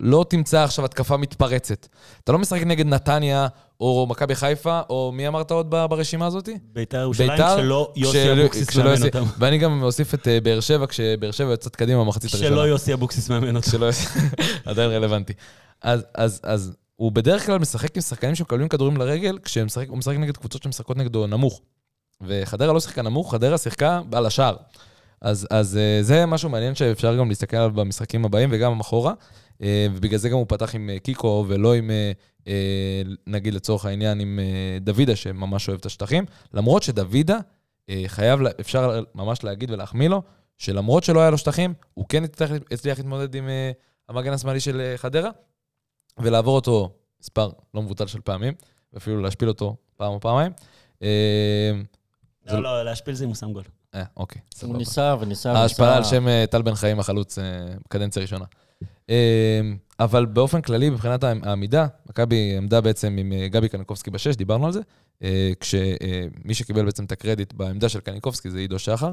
לא תמצא עכשיו התקפה מתפרצת. אתה לא משחק נגד נתניה, או מכבי חיפה, או מי אמרת עוד ברשימה הזאת? ביתר ירושלים, כשלא יוסי אבוקסיס מאמן יוסי- אותם. ואני גם אוסיף את אה, באר שבע, כשבאר שבע יוצאת קדימה במחצית הראשונה. כשלא יוסי אבוקסיס מאמן אותם. שלא... עדיין רלוונטי. אז, אז, אז הוא בדרך כלל משחק עם שחקנים שמקבלים כדורים לרגל, כשהוא משחק, הוא משחק נגד קבוצות שמשחקות נגדו נמוך. וחדרה לא שיחקה נמוך, חדרה שיחקה על השער. אז, אז אה, זה משהו מעניין שאפשר גם להסתכל עליו במשחקים הבאים וגם אחורה. אה, ובגלל זה גם הוא פתח עם אה, קיקו ולא עם, נגיד לצורך העניין, עם דוידה, שממש אוהב את השטחים. למרות שדוידה, חייב, אפשר ממש להגיד ולהחמיא לו, שלמרות שלא היה לו שטחים, הוא כן הצליח, להתמודד עם המגן השמאלי של חדרה, ולעבור אותו מספר לא מבוטל של פעמים, ואפילו להשפיל אותו פעם או פעמיים. זה- לא, לא, להשפיל זה אם הוא שם גול. אה, אוקיי, הוא. ניסה וניסה ההשפלה על וניסה. שם אה, טל בן חיים, החלוץ, אה, בקדנציה ראשונה. אה, אבל באופן כללי, מבחינת העמידה, מכבי עמדה בעצם עם גבי קניקובסקי בשש, דיברנו על זה, כשמי שקיבל בעצם את הקרדיט בעמדה של קניקובסקי זה עידו שחר,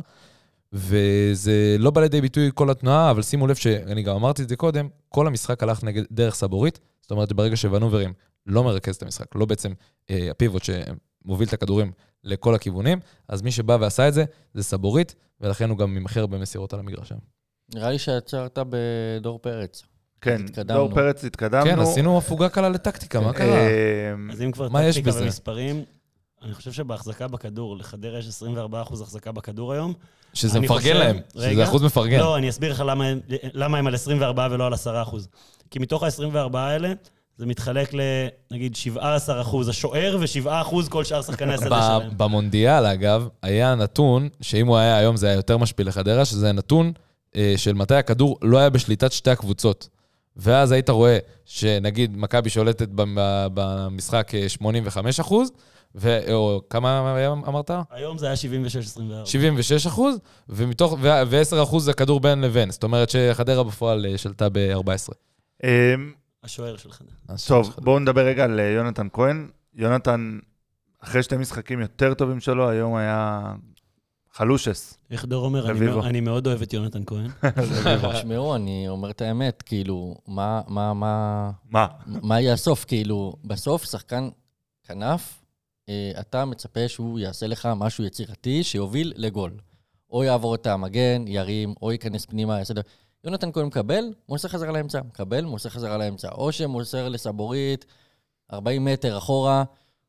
וזה לא בא לידי ביטוי כל התנועה, אבל שימו לב שאני גם אמרתי את זה קודם, כל המשחק הלך נגד דרך סבורית, זאת אומרת, ברגע שוונוברים לא מרכז את המשחק, לא בעצם הפיבוט שמוביל את הכדורים לכל הכיוונים, אז מי שבא ועשה את זה, זה סבורית, ולכן הוא גם ממכר במסירות על המגרש היום. נראה לי שעצרת בדור פרץ. כן, התקדמנו. דור פרץ התקדמנו. כן, עשינו הפוגה קלה לטקטיקה, מה קרה? אה, אז אם כבר מה יש טקטיקה בזה? ומספרים, אני חושב שבהחזקה בכדור, לחדרה יש 24 אחוז החזקה בכדור היום. שזה מפרגן חושב- להם, שזה. אחוז מפרגן. לא, אני אסביר לך למה הם- למה הם על 24 ולא על 10 אחוז. כי מתוך ה-24 האלה, זה מתחלק לנגיד 17 אחוז השוער ו-7 אחוז כל שאר שחקני השדה ב- שלהם. במונדיאל, אגב, היה נתון, שאם הוא היה היום זה היה יותר משפיל לחדרה, שזה נתון אה, של מתי הכדור לא היה בשליטת שתי הקבוצות. ואז היית רואה שנגיד מכבי שולטת ב- במשחק אה, 85 אחוז, ו- או כמה היה, אמרת? היום זה היה 76-24. 76 אחוז, ומתוך, ו-10 אחוז זה כדור בין לבין. זאת אומרת שחדרה בפועל אה, שלטה ב-14. השוער של חדרה. טוב, בואו נדבר רגע על אה, יונתן כהן. יונתן, אחרי שתי משחקים יותר טובים שלו, היום היה חלושס. איך דור אומר, אני אני מאוד אוהב את יונתן כהן. תשמעו, אני אומר את האמת, כאילו, מה, מה, מה, מה? מה יהיה הסוף? כאילו, בסוף שחקן כנף, אה, אתה מצפה שהוא יעשה לך משהו יצירתי שיוביל לגול. או יעבור את המגן, ירים, או ייכנס פנימה, יעשה... דבר. יונתן כהן מקבל, מוסר חזרה לאמצע. מקבל, מוסר חזרה לאמצע. או שמוסר לסבורית, 40 מטר אחורה.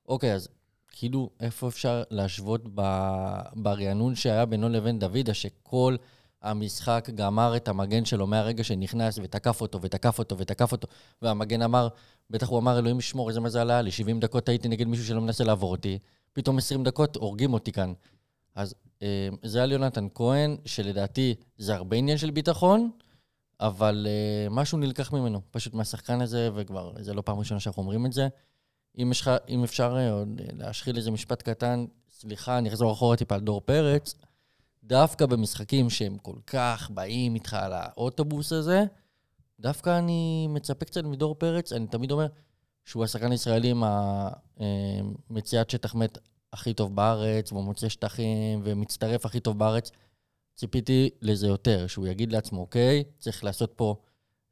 אוקיי, אז כאילו, איפה אפשר להשוות ב- ברענון שהיה בינו לבין דוידה, שכל המשחק גמר את המגן שלו מהרגע שנכנס ותקף אותו ותקף אותו ותקף אותו, והמגן אמר, בטח הוא אמר, אלוהים ישמור, איזה מזל היה לי, 70 דקות הייתי נגד מישהו שלא מנסה לעבור אותי, פתאום 20 דקות הורגים אותי כאן. אז אה, זה על יונתן כהן, שלדעתי זה הרבה עניין של ביטחון, אבל אה, משהו נלקח ממנו, פשוט מהשחקן הזה, וכבר, זה לא פעם ראשונה שאנחנו אומרים את זה. אם, יש אם אפשר אה, עוד אה, להשחיל איזה משפט קטן, סליחה, אני אחזור אחורה טיפה על דור פרץ, דווקא במשחקים שהם כל כך באים איתך על האוטובוס הזה, דווקא אני מצפה קצת מדור פרץ, אני תמיד אומר שהוא השחקן הישראלי עם המציאת שטח מת הכי טוב בארץ, והוא מוצא שטחים ומצטרף הכי טוב בארץ. ציפיתי לזה יותר, שהוא יגיד לעצמו, אוקיי, צריך לעשות פה,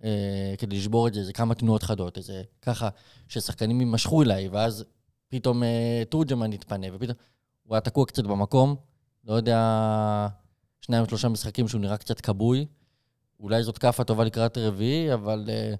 אה, כדי לשבור את זה, זה כמה תנועות חדות, איזה ככה, ששחקנים יימשכו אליי, ואז פתאום אה, תורג'מן יתפנה, ופתאום הוא היה תקוע קצת במקום, לא יודע, שניים, שלושה משחקים שהוא נראה קצת כבוי. אולי זאת כאפה טובה לקראת רביעי, אבל אה,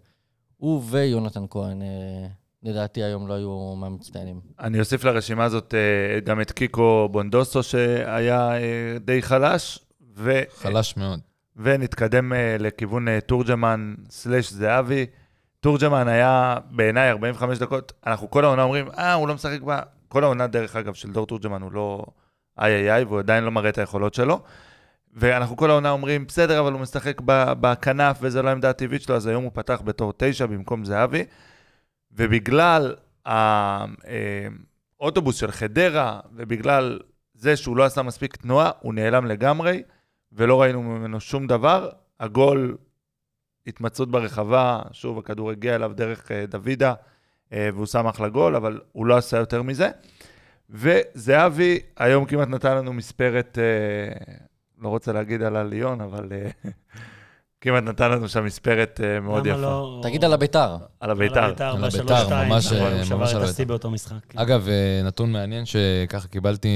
הוא ויונתן כהן, אה, לדעתי היום לא היו מהמצטיינים. אני אוסיף לרשימה הזאת אה, גם את קיקו בונדוסו, שהיה אה, די חלש, ו... חלש מאוד. ונתקדם אה, לכיוון תורג'מן סלש זהבי. תורג'מן היה בעיניי 45 דקות, אנחנו כל העונה אומרים, אה, הוא לא משחק בה. כל העונה, דרך אגב, של דור תורג'מן הוא לא איי איי איי, והוא עדיין לא מראה את היכולות שלו. ואנחנו כל העונה אומרים, בסדר, אבל הוא משחק בכנף וזו לא העמדה הטבעית שלו, אז היום הוא פתח בתור תשע במקום זהבי. ובגלל האוטובוס של חדרה, ובגלל זה שהוא לא עשה מספיק תנועה, הוא נעלם לגמרי. ולא ראינו ממנו שום דבר. הגול, התמצאות ברחבה, שוב, הכדור הגיע אליו דרך אה, דוידה, אה, והוא שם אחלה גול, אבל הוא לא עשה יותר מזה. וזהבי היום כמעט נתן לנו מספרת, אה, לא רוצה להגיד על הליון, אבל אה, כמעט נתן לנו שם מספרת אה, מאוד יפה. לא- תגיד על הביתר. על הביתר. על הביתר, על בשלוש הביתר, שתיים. ממש, נכון, אה, הוא שבר ממש על את השיא הביתר. באותו משחק. אגב, אה, נתון מעניין שככה קיבלתי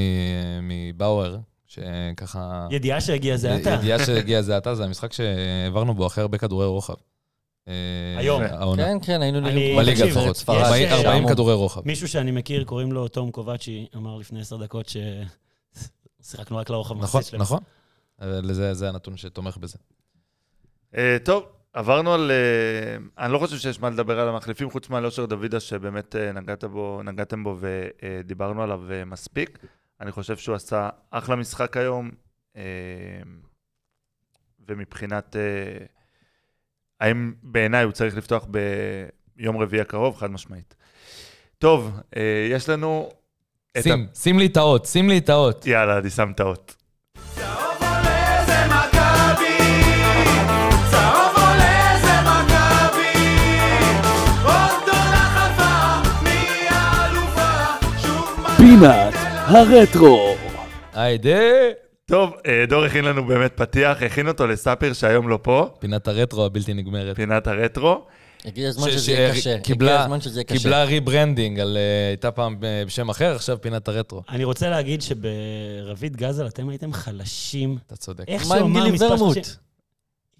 מבאואר, שככה... ידיעה שהגיע זה אתה. ידיעה שהגיע זה עתה, זה המשחק שהעברנו בו הכי הרבה כדורי רוחב. היום. העונה. כן, כן, היינו נראים בליגה לפחות. ספרד, יש- 40 40 שעמום. כדורי רוחב. מישהו שאני מכיר, קוראים לו תום קובצ'י, אמר לפני עשר דקות ששיחקנו רק לרוחב נכון, מחצית שלהם. נכון. זה הנתון שתומך בזה. אה, טוב, עברנו על... אה, אני לא חושב שיש מה לדבר על המחליפים, חוץ מאלושר דוידה, שבאמת אה, נגעת בו, נגעתם בו ודיברנו עליו מספיק. אני חושב שהוא עשה אחלה משחק היום, ומבחינת... האם בעיניי הוא צריך לפתוח ביום רביעי הקרוב? חד משמעית. טוב, יש לנו... שים, שים לי את האות, שים לי את האות. יאללה, אני שם את האות. פינת הרטרו. היידה. טוב, אה, דור הכין לנו באמת פתיח, הכין אותו לספיר שהיום לא פה, פינת הרטרו הבלתי נגמרת. פינת הרטרו. הגיע הזמן שזה יהיה קשה. קיבלה- הגיע הזמן שזה יהיה קשה. קיבלה ריברנדינג, על, אה, הייתה פעם אה, בשם אחר, עכשיו פינת הרטרו. אני רוצה להגיד שברביד גזל אתם הייתם חלשים. אתה צודק. איך מה עם שאומר גילי מספר ורמוט?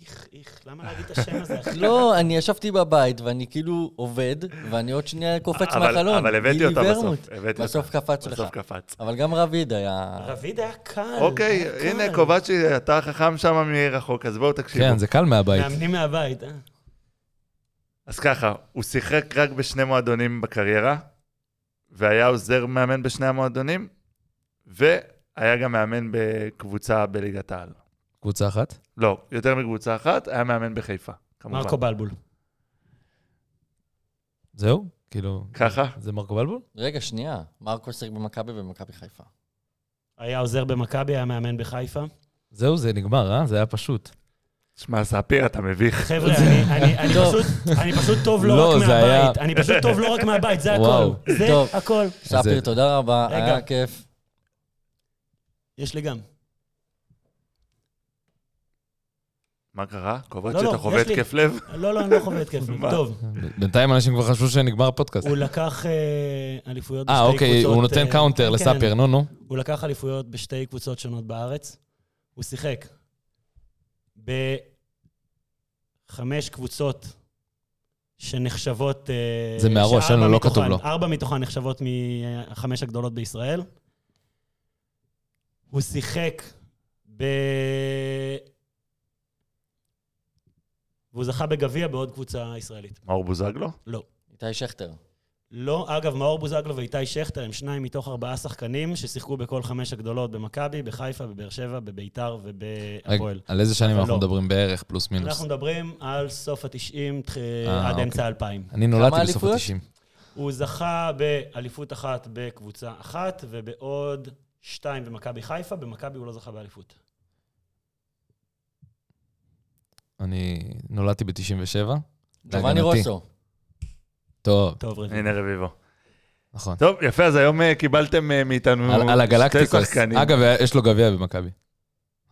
איך, איך, למה להגיד את השם הזה, אחי? לא, אני ישבתי בבית ואני כאילו עובד, ואני עוד שנייה קופץ אבל- מהחלון. אבל הבאתי אותה. בסוף. הבאתי בסוף. קפץ לך. בסוף קפץ. אבל גם רביד היה... רביד היה קל. אוקיי. הנה קובצ'י, אתה חכם שם מרחוק, אז בואו תקשיבו. כן, זה קל מהבית. מאמנים מהבית, אה? אז ככה, הוא שיחק רק בשני מועדונים בקריירה, והיה עוזר מאמן בשני המועדונים, והיה גם מאמן בקבוצה בליגת העל. קבוצה אחת? לא, יותר מקבוצה אחת, היה מאמן בחיפה, כמובן. מרקו בלבול. זהו? כאילו... ככה? זה מרקו בלבול? רגע, שנייה. מרקו שיחק במכבי ובמכבי חיפה. היה עוזר במכבי, היה מאמן בחיפה. זהו, זה נגמר, אה? זה היה פשוט. שמע, ספיר, אתה מביך. חבר'ה, אני-. פשוט- אני פשוט טוב לא לא, רק מהבית. אני פשוט טוב לא רק מהבית, זה. הכל. זה. הכל. ספיר, תודה רבה. היה כיף. יש לי גם. מה קרה? קובץ', לא, לא, אתה חווה. כיף לב? לא, לא, אני לא חווה התקף. מה? טוב, בינתיים אנשים כבר חשבו שנגמר הפודקאסט. הוא לקח אה, אליפויות בשתי אה, קבוצות. אוקיי, הוא נותן אה, counter כן, לספיר, נו, נו. הוא לקח אליפויות בשתי קבוצות שונות בארץ. הוא שיחק בחמש קבוצות שנחשבות... אה, זה מהראש, אין לו, לא כתוב לו. ארבע מתוכן נחשבות מהחמש הגדולות בישראל. הוא שיחק ב... והוא זכה בגביע בעוד קבוצה ישראלית. מאור בוזגלו? לא. איתי שכטר. לא, אגב, מאור בוזגלו ואיתי שכטר הם שניים מתוך ארבעה שחקנים ששיחקו בכל חמש הגדולות, במכבי, בחיפה, בבאר שבע, בביתר ובהפועל. על איזה שנים אנחנו לא. מדברים בערך, פלוס מינוס? אנחנו מדברים על סוף ה-90 אה, עד אוקיי. אמצע ה-2000. אני נולדתי בסוף אליפויות? ה-90. הוא זכה באליפות אחת בקבוצה אחת, ובעוד שתיים במכבי חיפה, במכבי הוא לא זכה באליפות. אני נולדתי ב-97. ג'ובאני רוסו. טוב, טוב, רביעי. הנה רביבו. נכון. טוב, יפה, אז היום אה, קיבלתם אה, מאיתנו על- על שתי הגלקטיקוס. שחקנים. אגב, יש לו גביע במכבי.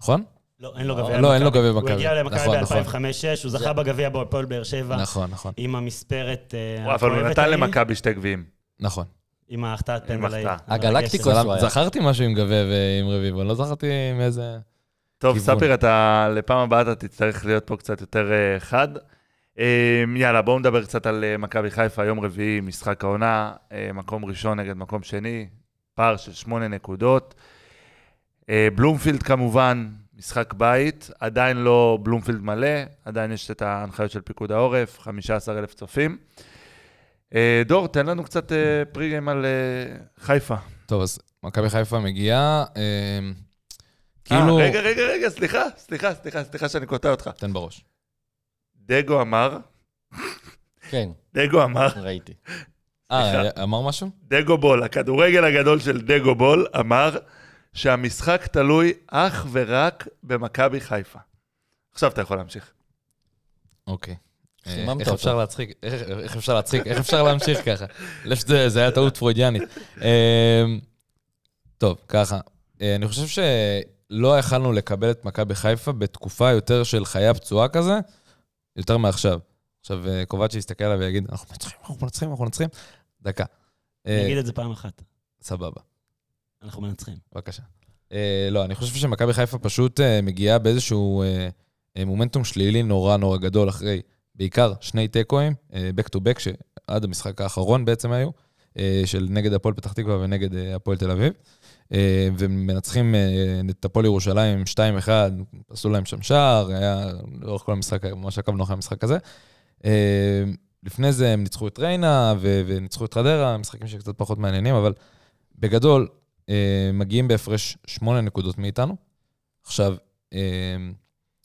נכון? לא, אין לו גביע לא, אין לו במכבי. גביע הוא במכבי. הגיע למכבי נכון, נכון. ב-2005-2006, הוא זכה בגביע בהפועל באר שבע, נכון, נכון. עם המספרת אה, אבל הוא נתן למכבי שתי גביעים. נכון. עם ההחטאת פנדל ההיא. הגלקטיקוס הוא. זכרתי משהו עם גביע ועם רביבו, לא זכרתי מאיזה... טוב, כיוון. ספיר, אתה, לפעם הבאה אתה תצטרך להיות פה קצת יותר אה, חד. אה, יאללה, בואו נדבר קצת על אה, מכבי חיפה, יום רביעי, משחק העונה, אה, מקום ראשון נגד מקום שני, פער של שמונה נקודות. בלומפילד כמובן, משחק בית, עדיין לא בלומפילד מלא, עדיין יש את ההנחיות של פיקוד העורף, 15,000 צופים. דור, תן לנו קצת אה, פרי-גיים על חיפה. טוב, אז מכבי חיפה מגיעה, אה, כאילו... אה, רגע, רגע, רגע, סליחה, סליחה, סליחה, סליחה שאני קוטע אותך. תן בראש. דגו אמר, כן, דגו אמר, ראיתי. אה, אמר משהו? דגו בול, הכדורגל הגדול של דגו בול, אמר שהמשחק תלוי אך ורק במכבי חיפה. עכשיו אתה יכול להמשיך. אוקיי. אה, איך. אפשר להצחיק? איך אפשר להצחיק? איך אפשר להמשיך ככה? לא זה היה טעות פרוידיאנית. אה, טוב, ככה. אני חושב שלא יכלנו לקבל את מכבי חיפה בתקופה יותר של חיה פצועה כזה, יותר מעכשיו. עכשיו, אה, קובצ'י יסתכל עליו ויגיד, אנחנו מנצחים, אנחנו מנצחים, אנחנו מנצחים. דקה. אני אה, את זה פעם אחת. סבבה. אנחנו מנצחים. בבקשה. אה, לא, אני חושב שמכבי חיפה פשוט מגיעה באיזשהו מומנטום שלילי נורא נורא גדול אחרי בעיקר שני תיקואים, back to back, שעד המשחק האחרון בעצם היו, של נגד הפועל פתח תקווה ונגד הפועל תל אביב. אה, ומנצחים אה, את הפועל ירושלים עם 2-1, עשו להם שם שער, היה לאורך כל המשחק, ממש עקבנו אחרי המשחק הזה. אה, לפני זה הם ניצחו את ריינה וניצחו את חדרה, משחקים שקצת פחות מעניינים, אבל בגדול, מגיעים בהפרש שמונה נקודות מאיתנו. עכשיו,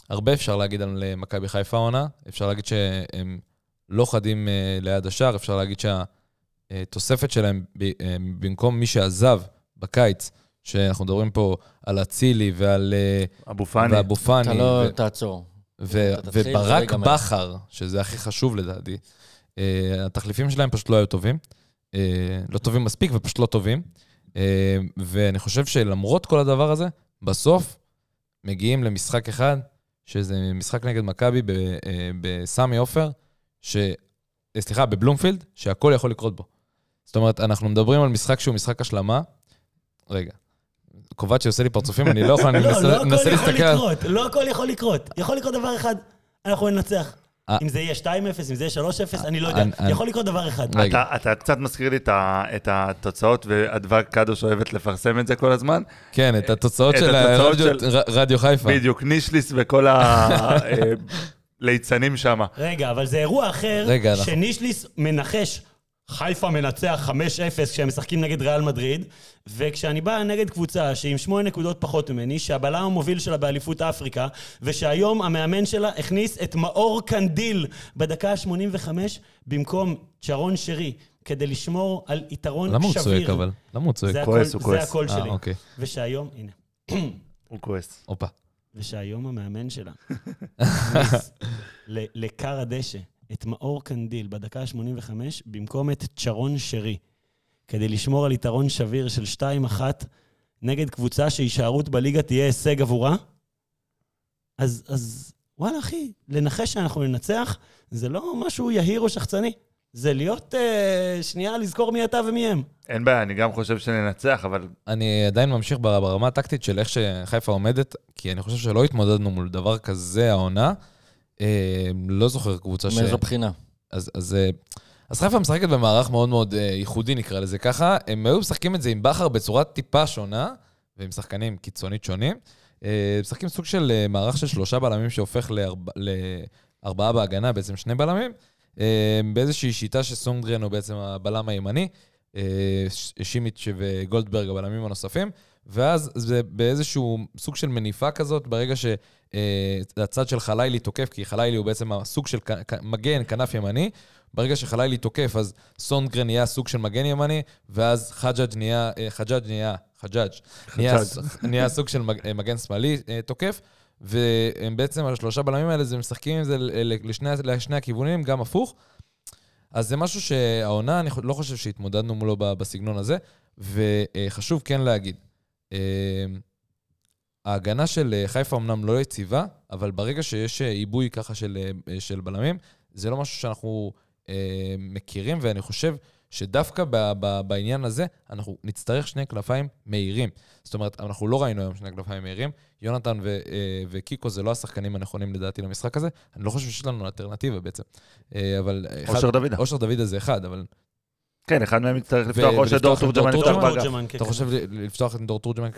הרבה אפשר להגיד על מכבי חיפה העונה, אפשר להגיד שהם לא חדים ליד השער, אפשר להגיד שהתוספת שלהם, במקום מי שעזב בקיץ, שאנחנו מדברים פה על אצילי ועל אה, אבו פאני. ואבו פאני, אתה לא ו- תעצור. ו- לא וברק. בכר, שזה הכי חשוב לדעתי, אה, התחליפים שלהם פשוט לא היו טובים. אה, לא טובים מספיק ופשוט לא טובים. אה, ואני חושב שלמרות כל הדבר הזה, בסוף מגיעים למשחק אחד, שזה משחק נגד מכבי בסמי עופר, ש... סליחה, בבלומפילד, שהכל יכול לקרות בו. זאת אומרת, אנחנו מדברים על משחק שהוא משחק השלמה. רגע, קובצ'י עושה לי פרצופים, אני לא יכול, אני לא, מנסה- לא להסתכל... לא הכל יכול לקרות. יכול לקרות דבר אחד, אנחנו ננצח. אה. אם זה יהיה 2-0, אם זה יהיה 3-0, אני לא יודע. יכול לקרות דבר אחד. אתה, קצת מזכיר לי את, התוצאות, ואדווה קדוש אוהבת לפרסם את זה כל הזמן. כן, את התוצאות של רדיו חיפה. בדיוק, נישליס וכל הליצנים שם. רגע, אבל זה אירוע אחר, שנישליס מנחש, חיפה מנצח 5-0 כשהם משחקים נגד ריאל מדריד, וכשאני בא נגד קבוצה שהיא עם שמונה נקודות פחות ממני, שהבלם המוביל שלה באליפות אפריקה, ושהיום המאמן שלה הכניס את מאור קנדיל בדקה ה-85 במקום צ'רון שרי, כדי לשמור על יתרון למה הוא שביר. צועק אבל? למה הוא צועק? זה כועס, הוא כועס. זה הקול אה, שלי. אוקיי. ושהיום, הנה, הוא כועס. הופה. ושהיום המאמן שלה לכר הדשא את מאור קנדיל בדקה ה-85 במקום את צ'רון שרי, כדי לשמור על יתרון שביר של 2-1 נגד קבוצה שהישארות בליגה תהיה הישג עבורה, אז, אז וואלה, אחי, לנחש שאנחנו ננצח, זה לא משהו יהיר או שחצני. זה להיות, אה, שנייה, לזכור מי אתה ומי הם. אין בעיה, אני גם חושב שננצח, אבל אני עדיין ממשיך בר- ברמה הטקטית של איך שחיפה עומדת, כי אני חושב שלא התמודדנו מול דבר כזה העונה. אה, לא זוכר קבוצה ש... מאיזו בחינה? אז, אז, אה, אז חיפה משחקת במערך מאוד מאוד אה, ייחודי, נקרא לזה ככה. הם היו משחקים את זה עם בכר בצורה טיפה שונה, ועם שחקנים קיצונית שונים. אה, משחקים סוג של אה, מערך של שלושה בלמים שהופך לארבע, לארבעה בהגנה, בעצם שני בלמים, אה, באיזושהי שיטה שסונגרן הוא בעצם הבלם הימני, אה, ש- שימיץ' וגולדברג הבלמים הנוספים, ואז זה באיזשהו סוג של מניפה כזאת, ברגע שהצד של חלילי תוקף, כי חלילי הוא בעצם הסוג של מגן, כנף ימני, ברגע שחלילי תוקף, אז סונגרן נהיה סוג של מגן ימני, ואז חג'אג' נהיה, אה, חג'אג' נהיה, חג'אג', נהיה, נהיה סוג של אה, מגן שמאלי אה, תוקף, והם בעצם, השלושה בלמים האלה, זה משחקים עם זה לשני, לשני הכיוונים, גם הפוך. אז זה משהו שהעונה, אני לא חושב שהתמודדנו מולו בסגנון הזה, וחשוב כן להגיד, אה, ההגנה של אה, חיפה אמנם לא יציבה, אבל ברגע שיש אה, עיבוי ככה של, אה, של בלמים, זה לא משהו שאנחנו אה, מכירים, ואני חושב שדווקא ב, ב, בעניין הזה, אנחנו נצטרך שני כנפיים מהירים. זאת אומרת, אנחנו לא ראינו היום שני כנפיים מהירים. יונתן ו, אה, וקיקו זה לא השחקנים הנכונים לדעתי למשחק הזה. אני לא חושב שיש לנו אלטרנטיבה בעצם. אה, אבל... אושר דוידה. אושר דוידה זה אחד, אבל כן, אחד מהם יצטרך לפתוח, או שדור תורג'מן יפתח? באגף. אתה. חושב לפתוח את דור תורג'מן?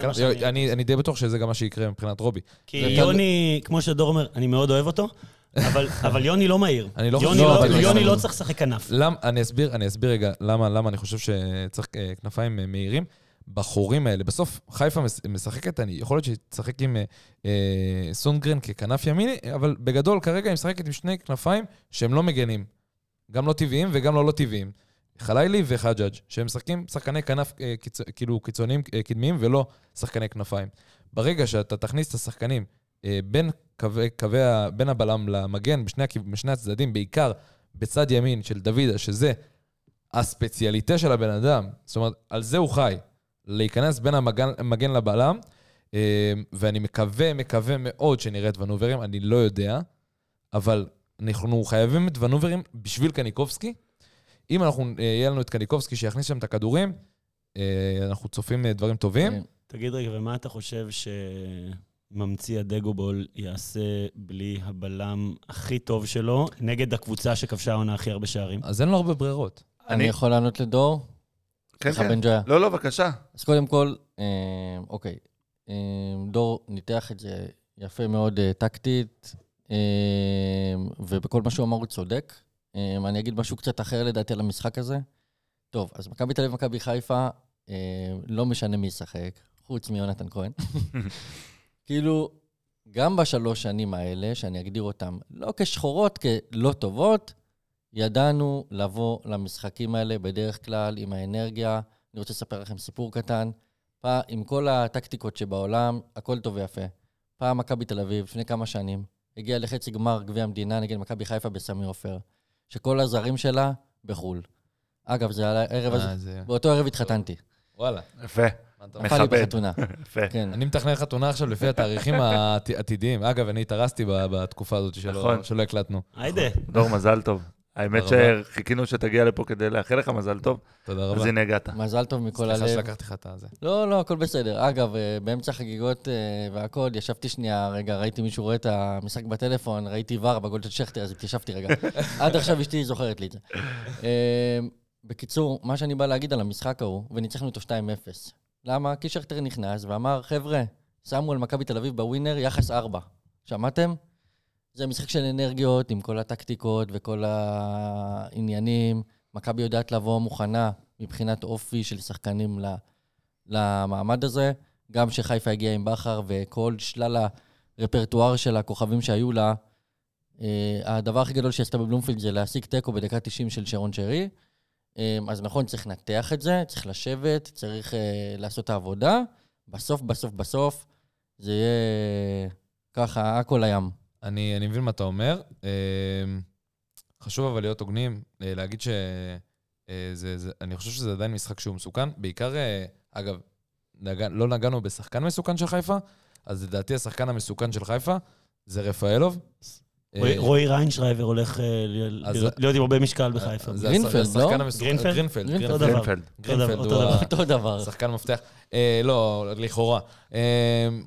אני די בטוח שזה גם מה שיקרה מבחינת רובי. כי יוני, כמו שדור אומר, אני מאוד אוהב אותו, אבל, אבל יוני לא מהיר. אני לא יוני לא, לא, אבל- יוני לא צריך לשחק כנף. אני אסביר, אני אסביר רגע למה, למה אני חושב שצריך אה, כנפיים אה, מהירים. בחורים האלה, בסוף חיפה מש- משחקת, אני, יכול להיות שהיא תשחק עם אה, אה, סונגרן ככנף ימיני, אבל בגדול כרגע היא משחקת עם שני כנפיים שהם לא מגנים. גם לא טבעיים וגם לא לא טבעיים. חלילי וחג'אג', שהם משחקים שחקני כנף אה, קיצ... כאילו קיצוניים אה, קדמיים ולא שחקני כנפיים. ברגע שאתה תכניס את השחקנים אה, בין, קווי, קווי. בין הבלם למגן בשני, בשני הצדדים, בעיקר בצד ימין של דוידה, שזה הספציאליטה של הבן אדם, זאת אומרת, על זה הוא חי, להיכנס בין המגן, המגן לבלם, ואני מקווה, מקווה מאוד שנראה את ונוברים, אני לא יודע, אבל אנחנו חייבים את ונוברים בשביל קניקובסקי. אם אנחנו, אה, יהיה לנו את קניקובסקי שיכניס שם את הכדורים, אה, אנחנו צופים אה, דברים טובים. כן. תגיד רגע, ומה אתה חושב שממציא הדגובול יעשה בלי הבלם הכי טוב שלו נגד הקבוצה שכבשה העונה הכי הרבה שערים? אז אין לו הרבה ברירות. אני אני- יכול לענות לדור? כן, כן. בן ג'ויה. לא, לא, בבקשה. אז קודם כל, אה, אוקיי, אה, דור ניתח את זה יפה מאוד אה, טקטית, אה, ובכל מה שהוא אמר הוא צודק. אה, אני אגיד משהו קצת אחר לדעתי על המשחק הזה. טוב, אז מכבי תל אביב ומכבי חיפה, אה, לא משנה מי ישחק, חוץ מיונתן כהן. כאילו, גם בשלוש שנים האלה, שאני אגדיר אותן לא כשחורות, כלא טובות, ידענו לבוא למשחקים האלה בדרך כלל עם האנרגיה. אני רוצה לספר לכם סיפור קטן. פעם, עם כל הטקטיקות שבעולם, הכל טוב ויפה. פעם מכבי תל אביב, לפני כמה שנים, הגיעה לחצי גמר גביע המדינה נגד מכבי חיפה בסמי עופר, שכל הזרים שלה בחו"ל. אגב, זה הערב הזה, אה, זה- באותו ערב התחתנתי. וואלה. יפה, מכבד. נפל לי בחתונה. יפה. כן. אני מתכנן חתונה עכשיו לפי התאריכים העתידיים. אגב, אני התארסתי ב- בתקופה הזאת נכון. שלא הקלטנו. היידה. דור, מזל טוב. האמת. שחיכינו שתגיע לפה כדי לאחל לך מזל טוב, תודה אז רבה. הנה הגעת. מזל טוב מכל סליחה הלב. שלקחתי לך את הזה. לא, לא, הכל בסדר. אגב, אה, באמצע החגיגות אה, והכל, ישבתי שנייה, רגע, ראיתי מישהו רואה את המשחק בטלפון, ראיתי ור בגול של שכטר, אז התיישבתי רגע. עד עכשיו אשתי זוכרת לי את זה. אה, בקיצור, מה שאני בא להגיד על המשחק ההוא, וניצחנו אותו 2-0. למה? כי שכטר נכנס ואמר, חבר'ה, שמו על מכבי תל אביב בווינר יחס 4. שמעתם? זה משחק של אנרגיות עם כל הטקטיקות וכל העניינים. מכבי יודעת לבוא מוכנה מבחינת אופי של שחקנים למעמד הזה. גם שחיפה הגיעה עם בכר וכל שלל הרפרטואר של הכוכבים שהיו לה, אה, הדבר הכי גדול שעשתה בבלומפילד זה להשיג תיקו בדקה 90 של שרון שרי. אה, אז נכון, צריך לנתח את זה, צריך לשבת, צריך אה, לעשות את העבודה. בסוף, בסוף, בסוף, זה יהיה ככה, הכל לים. אני, אני מבין מה אתה אומר. אה, חשוב אבל להיות הוגנים, אה, להגיד ש... אה, זה, זה, אני חושב שזה עדיין משחק שהוא מסוכן. בעיקר, אה, אגב, נגע, לא נגענו בשחקן מסוכן של חיפה, אז לדעתי השחקן המסוכן של חיפה זה רפאלוב. רועי- אה, רועי ריינשרייבר הולך אה, להיות עם הרבה משקל בחיפה. זה גרינפלד, לא? המסוכן- גרינפלד? גרינפלד. גרינפלד. אותו דבר. שחקן מפתח. אה, לא, לכאורה.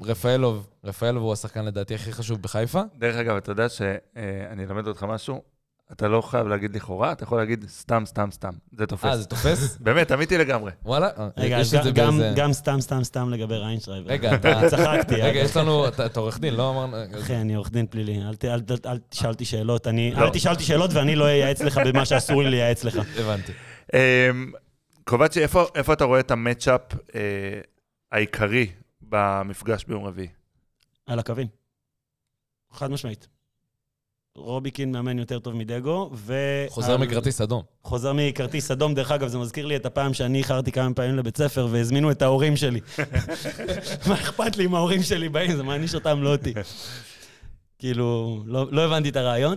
רפאלוב, רפאלוב הוא השחקן לדעתי הכי חשוב בחיפה. דרך אגב, אתה יודע שאני אלמד אותך משהו? אתה לא חייב להגיד לכאורה, אתה יכול להגיד סתם, סתם, סתם. זה אה, תופס. זה תופס? באמת, אמיתי לגמרי. וואלה, אה, רגע, אז גם- סתם, סתם, סתם לגבי ריינשרייבר. רגע, אתה... צחקתי. רגע. יש לנו... אתה עורך דין, לא אמרנו... אחי, אני עורך דין פלילי, אל ת- אל ת- אל תשאל אותי שאלות. אני- לא. אל תשאל אותי שאלות ואני לא אייעץ לך במה שאסור לי לייעץ לך. הבנתי. אמ, קובצ'י, איפה איפה אתה רואה את ה matchup אה, העיקרי במפגש ביום רביעי? על הקווים. חד משמעית. רוביקין מאמן יותר טוב מדגו, ו... חוזר על- מכרטיס אדום. חוזר מכרטיס אדום, דרך אגב, זה מזכיר לי את הפעם שאני איחרתי כמה פעמים לבית ספר והזמינו את ההורים שלי. מה אכפת לי אם ההורים שלי באים, זה מעניש אותם, לא אותי. כאילו, לא, לא הבנתי את הרעיון.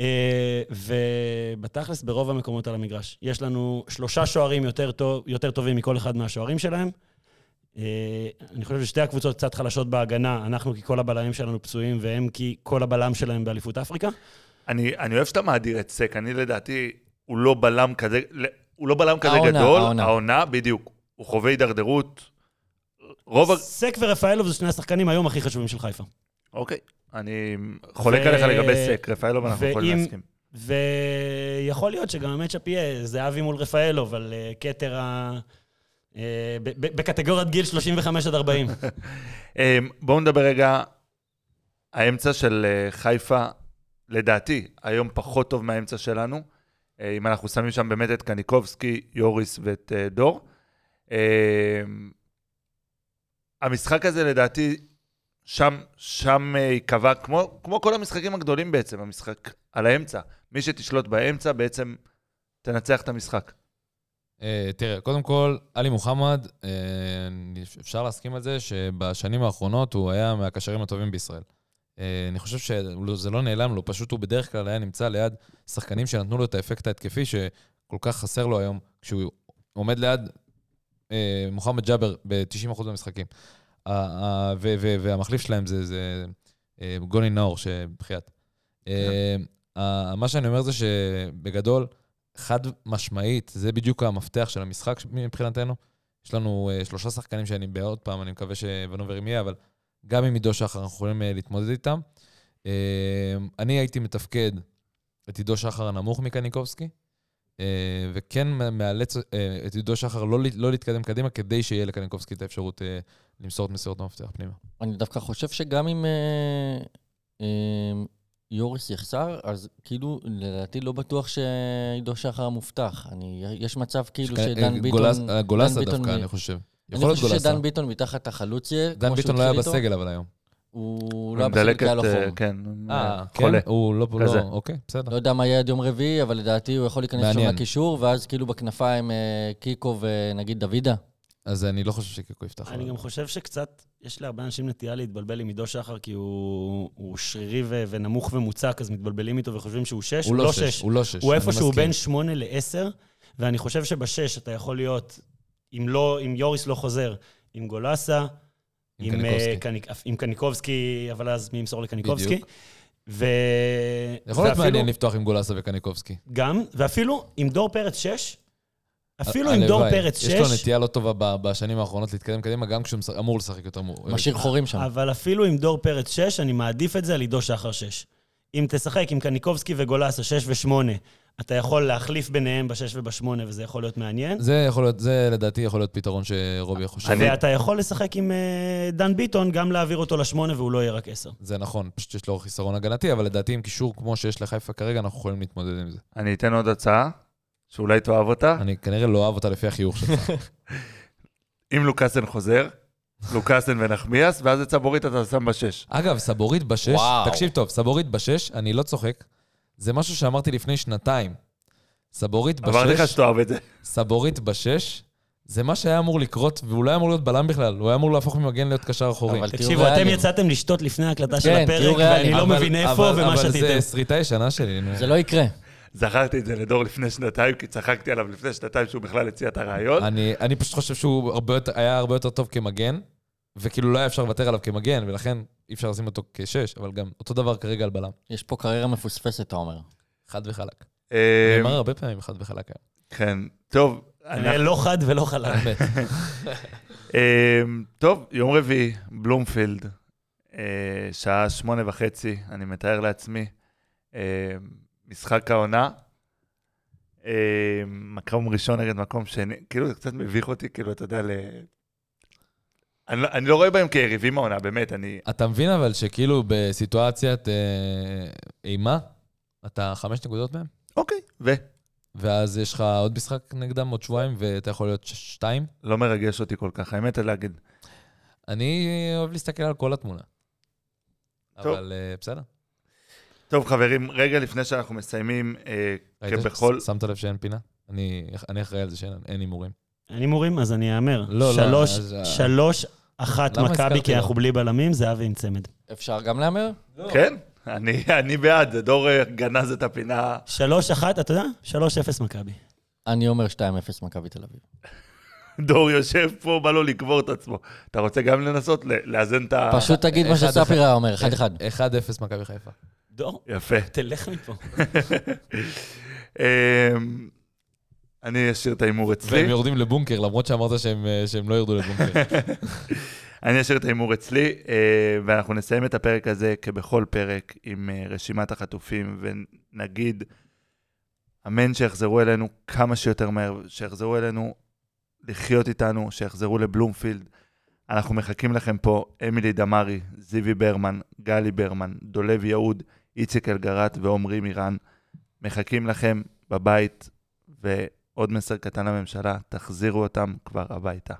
אה, ובתכלס, ברוב המקומות על המגרש. יש לנו שלושה שוערים יותר, טוב, יותר טובים מכל אחד מהשוערים שלהם. אה, אני חושב ששתי הקבוצות קצת חלשות בהגנה, אנחנו כי כל הבלמים שלנו פצועים, והם כי כל הבלם שלהם באליפות אפריקה. אני, אני אוהב שאתה מאדיר את סק, אני לדעתי, הוא לא בלם כזה, הוא לא בלם כזה העונה, גדול, העונה. העונה, בדיוק. הוא חווה הידרדרות. רוב. סק ורפאלוב זה שני השחקנים היום הכי חשובים של חיפה. אוקיי, אני חולק ו- עליך לגבי סק, רפאלוב, אנחנו יכולים ואם- להסכים. ויכול להיות שגם המצ'אפ יהיה זהבי מול רפאלוב על אה, כתר ה... אה, בקטגוריית גיל 35 עד 40. אמ, בואו נדבר רגע, האמצע של אה, חיפה, לדעתי, היום פחות טוב מהאמצע שלנו. אה, אם אנחנו שמים שם באמת את קניקובסקי, יוריס ואת דור. אמ, המשחק הזה, לדעתי, שם, שם ייקבע, כמו, כמו כל המשחקים הגדולים בעצם, המשחק על האמצע. מי שתשלוט באמצע בעצם תנצח את המשחק. אה, תראה, קודם כל, עלי מוחמד, אה, אפשר להסכים על זה שבשנים האחרונות הוא היה מהקשרים הטובים בישראל. אה, אני חושב שזה לא נעלם לו, פשוט הוא בדרך כלל היה נמצא ליד שחקנים שנתנו לו את האפקט ההתקפי שכל כך חסר לו היום, כשהוא עומד ליד מוחמד ג'אבר ב-90% מהמשחקים. והמחליף שלהם זה, זה גוני נאור, שבחייאת. ה- מה שאני אומר זה שבגדול, חד משמעית, זה בדיוק המפתח של המשחק מבחינתנו. יש לנו uh, שלושה שחקנים שאני בעוד פעם, אני מקווה שוונוברים יהיה, אבל גם עם עידו שחר אנחנו יכולים uh, להתמודד איתם. Uh, אני הייתי מתפקד את עידו שחר הנמוך מקניקובסקי, uh, וכן מאלץ uh, את עידו שחר לא, לא להתקדם קדימה, כדי שיהיה לקניקובסקי את האפשרות uh, למסור את מסירות המפתח פנימה. אני דווקא חושב שגם אם אה, יוריס יחסר, אז כאילו, לדעתי לא בטוח שעידו שחר מובטח. אני, יש מצב כאילו שכ- שדן אה, ביטון... גולס- אה, גולסה ביטון דווקא, מ- אני חושב. אני חושב גולסה. שדן ביטון מתחת לחלוץ יהיה, דן ביטון לא היה איתו. בסגל אבל היום. הוא לא היה בסגל לו את, אה. כן, כן? חולה. הוא לא, כזה. לא, אוקיי, בסדר. לא יודע מה יהיה עד יום רביעי, אבל לדעתי הוא יכול להיכנס שם. לקישור, ואז כאילו בכנפיים קיקו ונגיד דוידה. אז אני לא חושב שקיקו יפתח. אני גם חושב שקצת, יש להרבה אנשים נטייה להתבלבל עם עידו שחר, כי הוא הוא שרירי ו- ונמוך ומוצק, אז מתבלבלים איתו וחושבים שהוא שש. הוא לא שש, הוא לא שש. הוא איפשהו. בין שמונה לעשר, ואני חושב שבשש אתה יכול להיות, אם לא, אם יוריס לא חוזר, עם גולסה, עם עם, קניקובסקי. אה, קניק, עם קניקובסקי, אבל אז מי ימסור לקניקובסקי? בדיוק. ו... יכול להיות ואפילו- מעניין לפתוח עם גולסה וקניקובסקי. גם, ואפילו עם דור פרץ שש, אפילו עם דור. פרץ יש לו נטייה לא טובה בשנים האחרונות להתקדם קדימה, גם כשהוא אמור לשחק יותר מור. משאיר חורים שם. אבל אפילו עם דור פרץ שש, אני מעדיף את זה על עידו שחר שש. אם תשחק עם קניקובסקי וגולסה שש ושמונה, אתה יכול להחליף ביניהם בשש ובשמונה, וזה יכול להיות מעניין. זה יכול להיות, זה לדעתי יכול להיות פתרון שרובי חושב. אני- ואתה יכול לשחק עם אה, דן ביטון, גם להעביר אותו לשמונה והוא לא יהיה רק עשר. זה נכון, פשוט יש לו חיסרון הגנתי, אבל לדעתי עם קישור כמו שיש לחיפה כרגע, אנחנו יכולים להתמודד עם זה. אני אתן עוד הצעה, שאולי תאהב אותה. אני כנראה לא אוהב אותה לפי החיוך שלך. אם לוקאסן חוזר, לוקאסן ונחמיאס, ואז את סבורית אתה שם בשש. אגב, סבורית בשש, וואו. תקשיב טוב, סבורית בשש, אני לא צוחק, זה משהו שאמרתי לפני שנתיים. סבורית אמרתי לך בשש, שתאהב את זה. סבורית בשש, זה מה שהיה אמור לקרות, והוא לא היה אמור להיות בלם בכלל, הוא היה אמור להפוך ממגן להיות קשר אחורי. אבל תקשיבו, אתם. יצאתם לשתות לפני ההקלטה של כן, הפרק. ואני לא אבל- מבין איפה אבל- ומה אבל שתיתם. זה שריטה ישנה שלי. זה לא יקרה. זכרתי את זה לדור לפני שנתיים, כי צחקתי עליו לפני שנתיים שהוא בכלל הציע את הרעיון. אני, אני פשוט חושב שהוא הרבה יותר, היה הרבה יותר טוב כמגן, וכאילו לא היה אפשר לוותר עליו כמגן, ולכן אי אפשר לשים אותו כשש, אבל גם אותו דבר כרגע על בלם. יש פה קריירה מפוספסת, אתה אומר. חד וחלק. אה, נאמר הרבה פעמים חד וחלק היום. כן, טוב. כנראה אנחנו- לא חד ולא חלק. אה, טוב, יום רביעי, בלומפילד, אה, שעה שמונה וחצי, אני מתאר לעצמי. משחק העונה. אה, מקום ראשון נגד מקום שני, כאילו זה קצת מביך אותי, כאילו, אתה יודע, ל... אני, לא- אני לא רואה בהם כיריבים העונה, באמת, אני... אתה מבין אבל שכאילו בסיטואציית אה, אימה, אתה חמש נקודות מהם, אוקיי, ו? ואז יש לך עוד משחק נגדם עוד שבועיים, ואתה יכול להיות שתיים. לא מרגש אותי כל כך, האמת להגיד. אני אוהב להסתכל על כל התמונה. טוב. אבל אה, בסדר. טוב, חברים, רגע לפני שאנחנו מסיימים, אה, כבכל... שמת לב שאין פינה? אני אני אחראי על זה שאין אין הימורים. אין הימורים, אז אני אאמר. לא, לא, שלוש, אה, שלוש, אחת מכבי, כי? אנחנו בלי בלמים, זהבי עם צמד. אפשר גם להמר? כן, אני, אני בעד, זה דור אה, גנז את הפינה. שלוש, אחת, אתה יודע? שלוש, אפס מכבי. אני אומר 2-0 מכבי תל אביב. דור יושב פה, בא לו לקבור את עצמו. אתה רוצה גם לנסות ל- לאזן את ה... פשוט תגיד מה שספירה אומר, 1-1. 1-0 מכבי חיפה. דור, יפה. תלך מפה. אמ, אני אשאיר את ההימור אצלי. והם יורדים לבונקר, למרות שאמרת שהם אה, שהם לא ירדו לבונקר. אני אשאיר את ההימור אצלי, אה, ואנחנו נסיים את הפרק הזה כבכל פרק עם אה, רשימת החטופים, ונגיד, אמן שיחזרו אלינו כמה שיותר מהר, שיחזרו אלינו לחיות איתנו, שיחזרו לבלומפילד. אנחנו מחכים לכם פה, אמילי דמארי, זיוי ברמן, גלי ברמן, דולב יהוד, איציק אלגרט ועומרי מירן. מחכים לכם בבית, ועוד מסר קטן לממשלה, תחזירו אותם כבר הביתה.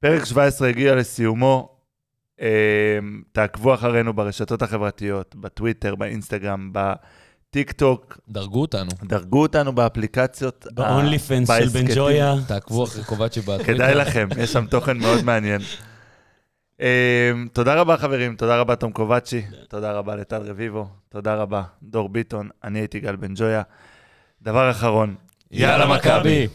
פרק 17 הגיע לסיומו. אה, תעקבו אחרינו ברשתות החברתיות, בטוויטר, באינסטגרם, בטיק טוק, דרגו אותנו. דרגו אותנו באפליקציות. ב-only fans של בהסכתים. בן ג'ויה. תעקבו אחרי קובצ'י בטוויטר. כדאי לכם, יש שם תוכן מאוד מעניין. אה, תודה רבה חברים, תודה רבה תום קובצ'י, תודה רבה לטל רביבו, תודה רבה דור ביטון, אני הייתי גל בן ג'ויה. דבר אחרון, יאללה מכבי!